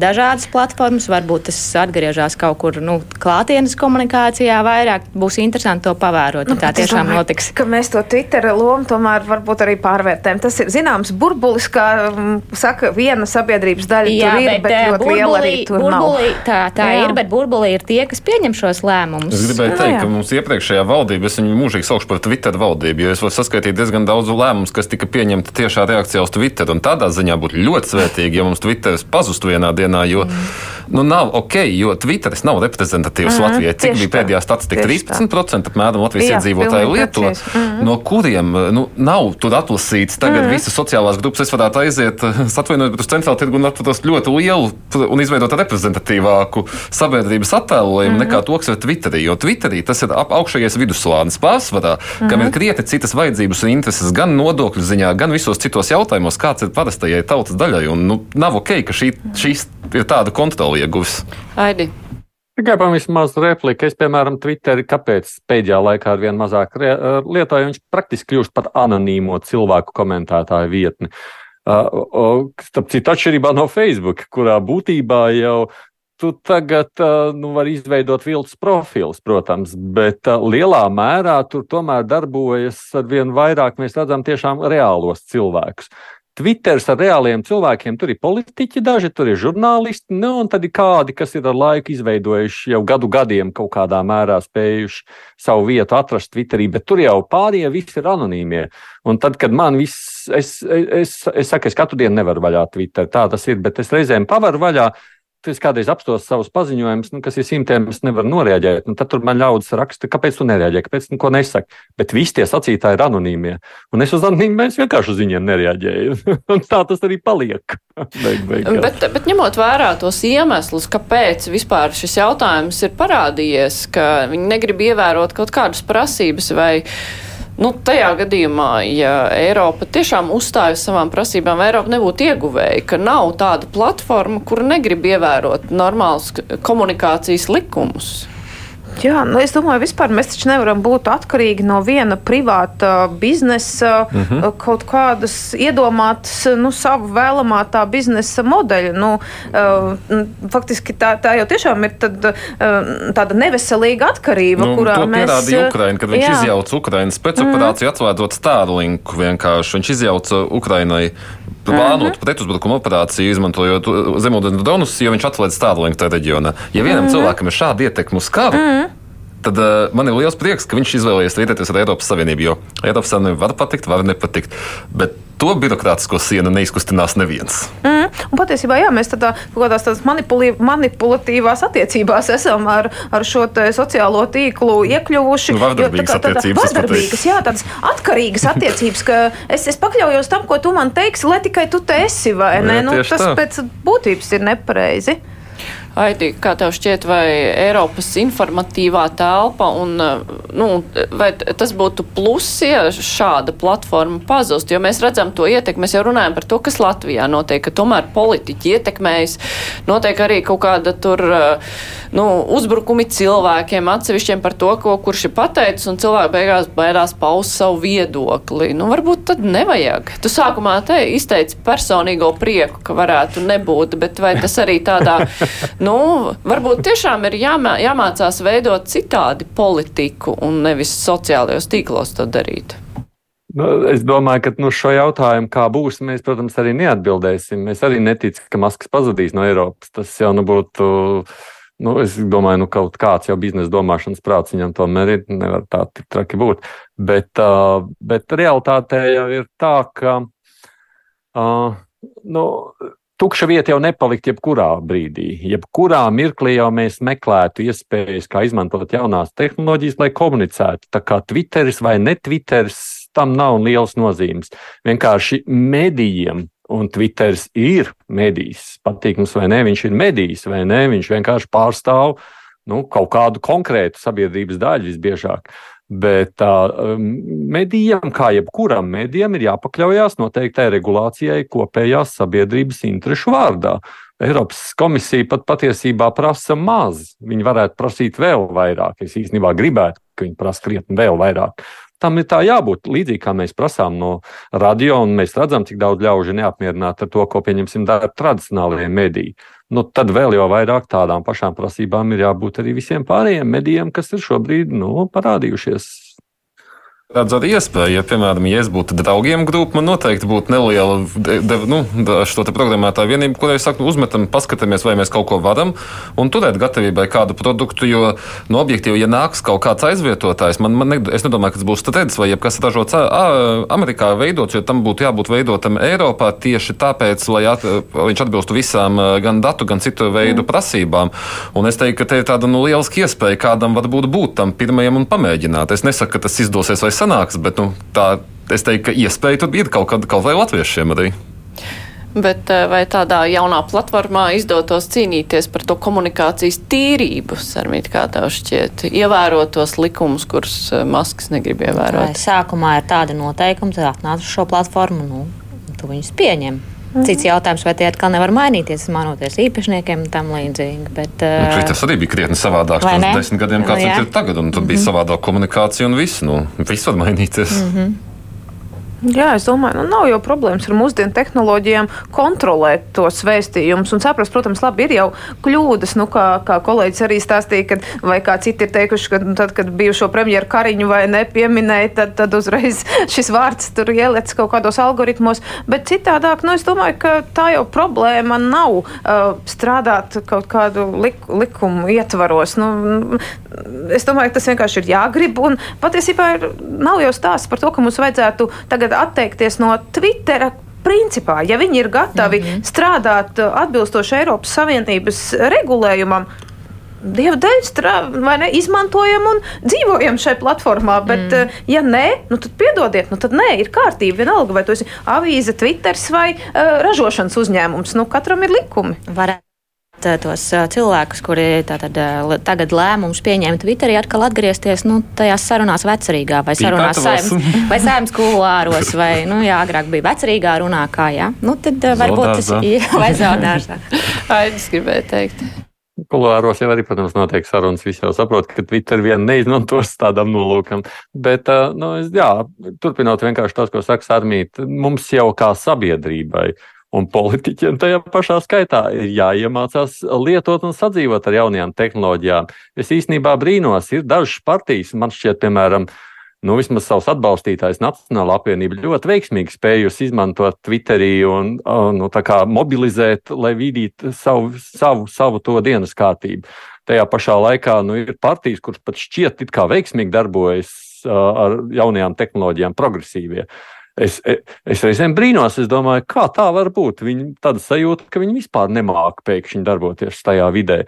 dažādas platformas, varbūt tas atgriežas kaut kur nu, klātienes komunikācijā vairāk. Būs interesanti to pavērot, ja nu, tā tiešām domāju, notiks. Ka mēs to Twitter lomu tomēr varbūt arī pārvērtējam. Tas ir zināms burbulis, kā saka viena sabiedrības daļa. Jā, tur ir, bet, bet ļoti liela arī tur burbulī, nav. Tā, tā Jā. ir, bet burbulī ir tie, kas pieņem šos lēmumus. Es gribēju teikt, Jā. ka mums iepriekšējā valdība, es viņu mūžīgi saukšu par Twitter valdību, jo es varu saskaitīt diezgan daudz lēmumus, kas tika pieņemti tiešā reakcijā uz Twitter. Un tādā ziņā būtu ļoti svētīgi, ja mums Twitter pazustu vienā dienā, jo mm. nu, nav ok, jo Twitteris nav reprezentatīvs mm. Latvijai. Cik bija pēdējā statistika? 13% apmēram Latvijas iedzīvotāju lieto, mm. no kuriem nu, nav tur atlasīts tagad mm. visas sociālās grupas. Es varētu aiziet, [laughs] atvainojot, bet uz centrālu tirgu un atrast ļoti lielu un izveidot reprezentatīvāku sabiedrības attēlojumu mm -hmm. nekā to, kas ir Twitterī. Jo Twitterī tas ir augšējais vidusslānis pārsvarā, -hmm. kam ir krietni citas vajadzības un intereses gan nodokļu ziņā, gan visos citos jautājumos, kāds ir parastajai tautas daļai. Un, nu, nav ok, ka šī, šīs ir tāda kontrola ieguvis. Aidi. Tikai pavisam maz replika. Es, piemēram, Twitterī, kāpēc pēdējā laikā ar vien mazāk lietoju, viņš praktiski kļūst par anonīmo cilvēku komentētāju vietni. Uh, starp citu, atšķirībā no Facebook, kurā būtībā jau tu tagad nu, vari izveidot viltus profilus, protams, bet lielā mērā tur tomēr darbojas ar vien vairāk mēs redzam tiešām reālos cilvēkus. Twitters ar reāliem cilvēkiem, tur ir politiķi, daži tur ir žurnālisti, nu, un tad ir kādi, kas ir ar laiku izveidojuši jau gadu gadiem kaut kādā mērā spējuši savu vietu atrast Twitterī, bet tur jau pārējie visi ir anonīmie. Un tad, kad man viss, es, es, es, es saku, es katru dienu nevaru vaļā Twitter, tā tas ir, bet es reizēm pavaru vaļā, es kādreiz apstos savus paziņojumus, nu, kas ir simtiem, es nevaru noreaģēt. Nu, tad tur man ļaudis raksta, kāpēc tu nereaģē, kāpēc tu neko nesaki. Bet visi tie sacītāji ir anonīmie. Un es uz anonīmiem vienkārši uz viņiem nereaģēju. [laughs] un tā tas arī paliek. [laughs] Beig, bet, bet ņemot vērā tos iemeslus, kāpēc vispār šis jautājums ir parādījies, ka viņi negrib ievērot kaut kādas prasības vai Nu, tajā gadījumā, ja Eiropa tiešām uzstājas savām prasībām, Eiropa nebūtu ieguvēja, ka nav tāda platforma, kur negrib ievērot normālus komunikācijas likumus. Jā, nu es domāju, vispār mēs taču nevaram būt atkarīgi no viena privāta biznesa, mm -hmm. kaut kādas iedomātas, nu, savu vēlamā tā biznesa modeļa. Nu, uh, faktiski tā, tā jau tiešām ir tad, uh, tāda neveselīga atkarība, nu, kurā mēs. Tā pierādīja Ukraina, kad viņš jā. izjauca Ukrainas spēcoperāciju, mm atvērtot Starlinku vienkārši. Viņš izjauca Ukrainai plānot mhm. pretuzbrukuma operāciju, izmantojot zemūdens dronus, jo viņš atlaiž Starlinku tajā reģionā. Ja vienam mm -hmm. cilvēkam ir šāda ietekme uz karu, mm -hmm tad uh, man ir liels prieks, ka viņš izvēlējās rīkoties ar Eiropas Savienību. Jo Eiropas Savienība var patikt, var nepatikt. Bet to birokrātisko sienu neizkustinās neviens. Mm, un patiesībā jā, mēs tādā, kādās tādas manipulatīvās attiecībās esam ar, ar šo sociālo tīklu iekļuvuši. Nu, vardarbīgas attiecības. Vardarbīgas, jā, tādas atkarīgas attiecības, ka es, es pakļaujos tam, ko tu man teiksi, lai tikai tu te esi, vai ne? Jā, nu, tas tā. pēc būtības ir nepareizi. Aidi, kā tev šķiet, vai Eiropas informatīvā telpa un nu, vai tas būtu pluss, ja šāda platforma pazust? Jo mēs redzam to ietekmi, mēs jau runājam par to, kas Latvijā notiek, ka tomēr politiķi ietekmējas, notiek arī kaut kāda tur nu, uzbrukumi cilvēkiem, atsevišķiem par to, ko kurš ir pateicis, un cilvēki beigās baidās paust savu viedokli. Nu, varbūt tad nevajag. Tu sākumā te izteici personīgo prieku, ka varētu nebūt, bet vai tas arī tādā [laughs] nu, varbūt tiešām ir jāmā, jāmācās veidot citādi politiku un nevis sociālajos tīklos to darīt. Nu, es domāju, ka nu, šo jautājumu, kā būs, mēs, protams, arī neatbildēsim. Mēs arī neticam, ka Maskis pazudīs no Eiropas. Tas jau nu, būtu Nu, es domāju, nu, kaut kāds jau biznesa domāšanas prāts viņam tomēr ir. Nevar tā tik traki būt. Bet, uh, bet realitātē jau ir tā, ka uh, nu, tukša vieta jau nepalikt jebkurā brīdī. Jebkurā mirklī jau mēs meklētu iespējas, kā izmantot jaunās tehnoloģijas, lai komunicētu. Tā kā Twitteris vai ne Twitteris, tam nav liels nozīmes. Vienkārši medijiem Un Twitteris ir medijs. Patīk mums vai nē, viņš ir medijs vai nē, viņš vienkārši pārstāv nu, kaut kādu konkrētu sabiedrības daļu visbiežāk. Bet uh, medijam, kā jebkuram medijam, ir jāpakļaujas noteiktai regulācijai kopējās sabiedrības interešu vārdā. Eiropas komisija pat patiesībā prasa maz. Viņi varētu prasīt vēl vairāk. Es īstenībā gribētu, ka viņi prasa krietni vēl vairāk. Tam ir tā jābūt līdzīgi, kā mēs prasām no radio, un mēs redzam, cik daudz ļaužu neapmierināti ar to, ko pieņemsim dara tradicionālajie mediji. Nu, tad vēl jau vairāk tādām pašām prasībām ir jābūt arī visiem pārējiem medijiem, kas ir šobrīd nu, parādījušies redzu arī iespēju, ja, piemēram, ja es būtu draugiem grupa, man noteikti būtu neliela de, de, nu, šo programmētāju vienību, kurai saku, uzmetam, paskatāmies, vai mēs kaut ko varam un turēt gatavībai kādu produktu, jo, nu, objektīvi, ja nāks kaut kāds aizvietotājs, man, man ne, es nedomāju, ka tas būs stredis vai jebkas ražots Amerikā veidots, jo tam būtu jābūt veidotam Eiropā tieši tāpēc, lai at, viņš atbilstu visām gan datu, gan citu veidu mm. prasībām. Un es teiktu, ka te ir tāda, nu, lieliska iespēja kādam varbūt būt tam pirmajam un pamēģināt. Es nesaku, ka tas izdosies vai sanāks, bet nu, tā, es teiktu, ka iespēja tur ir kaut, kad, kaut vai latviešiem arī. Bet eh, vai tādā jaunā platformā izdotos cīnīties par to komunikācijas tīrību, Sarmīt, kā tev šķiet, ievērot tos likumus, kurus eh, Masks negrib ievērot? Sākumā ir tāda noteikuma, tad atnāc uz šo platformu, nu, tu viņus pieņem. Mhm. Cits jautājums, vai tie atkal nevar mainīties, manoties īpašniekiem un tam līdzīgi. Bet, uh, nu, tas arī bija krietni savādāk pirms desmit gadiem, kāds nu, ir tagad. Un tad mm -hmm. bija savādāka komunikācija un viss. Nu, viss var mainīties. Mm -hmm. Jā, es domāju, nu, nav jau problēmas ar mūsdienu tehnoloģijām kontrolēt tos vēstījumus un saprast, protams, labi, ir jau kļūdas, nu, kā, kā kolēģis arī stāstīja, kad, vai kā citi ir teikuši, ka nu, tad, kad bijušo premjeru Kariņu vai nepieminēja, tad, tad uzreiz [laughs] šis vārds tur ieliec kaut kādos algoritmos, bet citādāk, nu, es domāju, ka tā jau problēma nav uh, strādāt kaut kādu lik, likumu ietvaros. Nu, es domāju, ka tas vienkārši ir jāgrib un patiesībā ir, nav jau stāsts par to, ka mums vajadzētu tagad tagad atteikties no Twittera. Principā, ja viņi ir gatavi mm -hmm. strādāt uh, atbilstoši Eiropas Savienības regulējumam, Dieva dēļ strādājam, izmantojam un dzīvojam šajā platformā. Bet, mm. Ja nē, nu, tad piedodiet, nu, tad nē, ir kārtība. Vienalga, vai tas ir avīze, Twitter vai uh, ražošanas uzņēmums. Nu, katram ir likumi. Varētu Eh, tos eh, cilvēkus, kuri tātad, eh, tagad lēmumus pieņēma Twitterī, atkal atgriezties nu, tajās sarunās vecerīgā vai sarunās saimnes, [laughs] vai saimnes kulāros, vai, nu, jā, agrāk bija vecerīgā runā, kā, jā. Nu, tad varbūt tas ir vai zaudārsā. [laughs] Aidis gribēja teikt. Kulāros jau arī, protams, notiek sarunas. Visi jau saprot, ka Twitter vien neizmantos tādam nolūkam. Bet, nu, jā, turpinot vienkārši tas, ko saka Sarmīt, mums jau kā sabiedrībai Un politiķiem tajā pašā skaitā ir jāiemācās lietot un sadzīvot ar jaunajām tehnoloģijām. Es īstenībā brīnos, ir dažas partijas, man šķiet, piemēram, nu, vismaz savus atbalstītājus Nacionāla apvienība ļoti veiksmīgi spējusi izmantot Twitterī un nu, mobilizēt, lai vidītu savu, savu, savu to dienas kārtību. Tajā pašā laikā nu, ir partijas, kuras pat šķiet it kā veiksmīgi darbojas ar jaunajām tehnoloģijām, progresīvie. Uh, Es, e, es reizēm brīnos, es domāju, kā tā var būt. Viņi tāda sajūta, ka viņi vispār nemāķi pēkšņi darboties tajā vidē.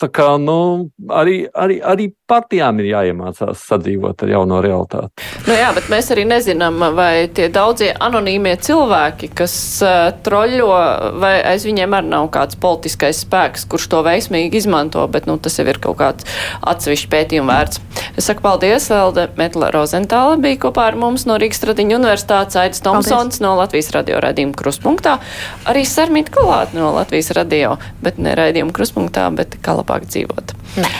Tā kā nu, arī, arī, arī partijām ir jāiemācās sadzīvot ar jauno realitāti. Nu jā, bet mēs arī nezinām, vai tie daudzie anonīmie cilvēki, kas uh, troļo, vai aiz viņiem arī nav kāds politiskais spēks, kurš to veiksmīgi izmanto, bet nu, tas jau ir kaut kāds atsevišķi pētījuma vērts. Es saku paldies, Elde Metla Rozentāla bija kopā ar mums no Rīgas Tradiņu universitātes, Aidis Tomsons no Latvijas radio radījuma kruspunktā, arī Sarmīt Kolāt no Latvijas radio, bet ne radījuma kruspunktā, bet kalapā labāk dzīvot. Nē.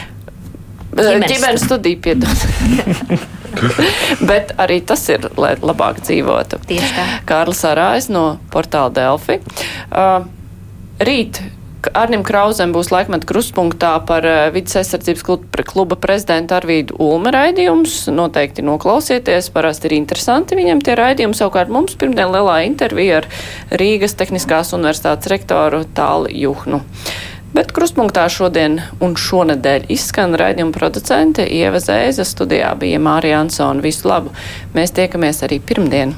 Ģimenes, ģimenes studija piedod. [laughs] Bet arī tas ir, lai labāk dzīvotu. Tieši tā. Kārlis Arājs no portāla Delfi. Uh, rīt Arnim Krausem būs laikmet kruspunktā par vidas aizsardzības kluba, prezidenta Arvīdu Ulme raidījums. Noteikti noklausieties, parasti ir interesanti viņam tie raidījumi. Savukārt mums pirmdien lielā intervija ar Rīgas Tehniskās universitātes rektoru Tāli Juhnu. Bet krustpunktā šodien un šonadēļ izskan raidījuma producente Ieva Zēza studijā bija Mārija Ansona. Visu labu! Mēs tiekamies arī pirmdien!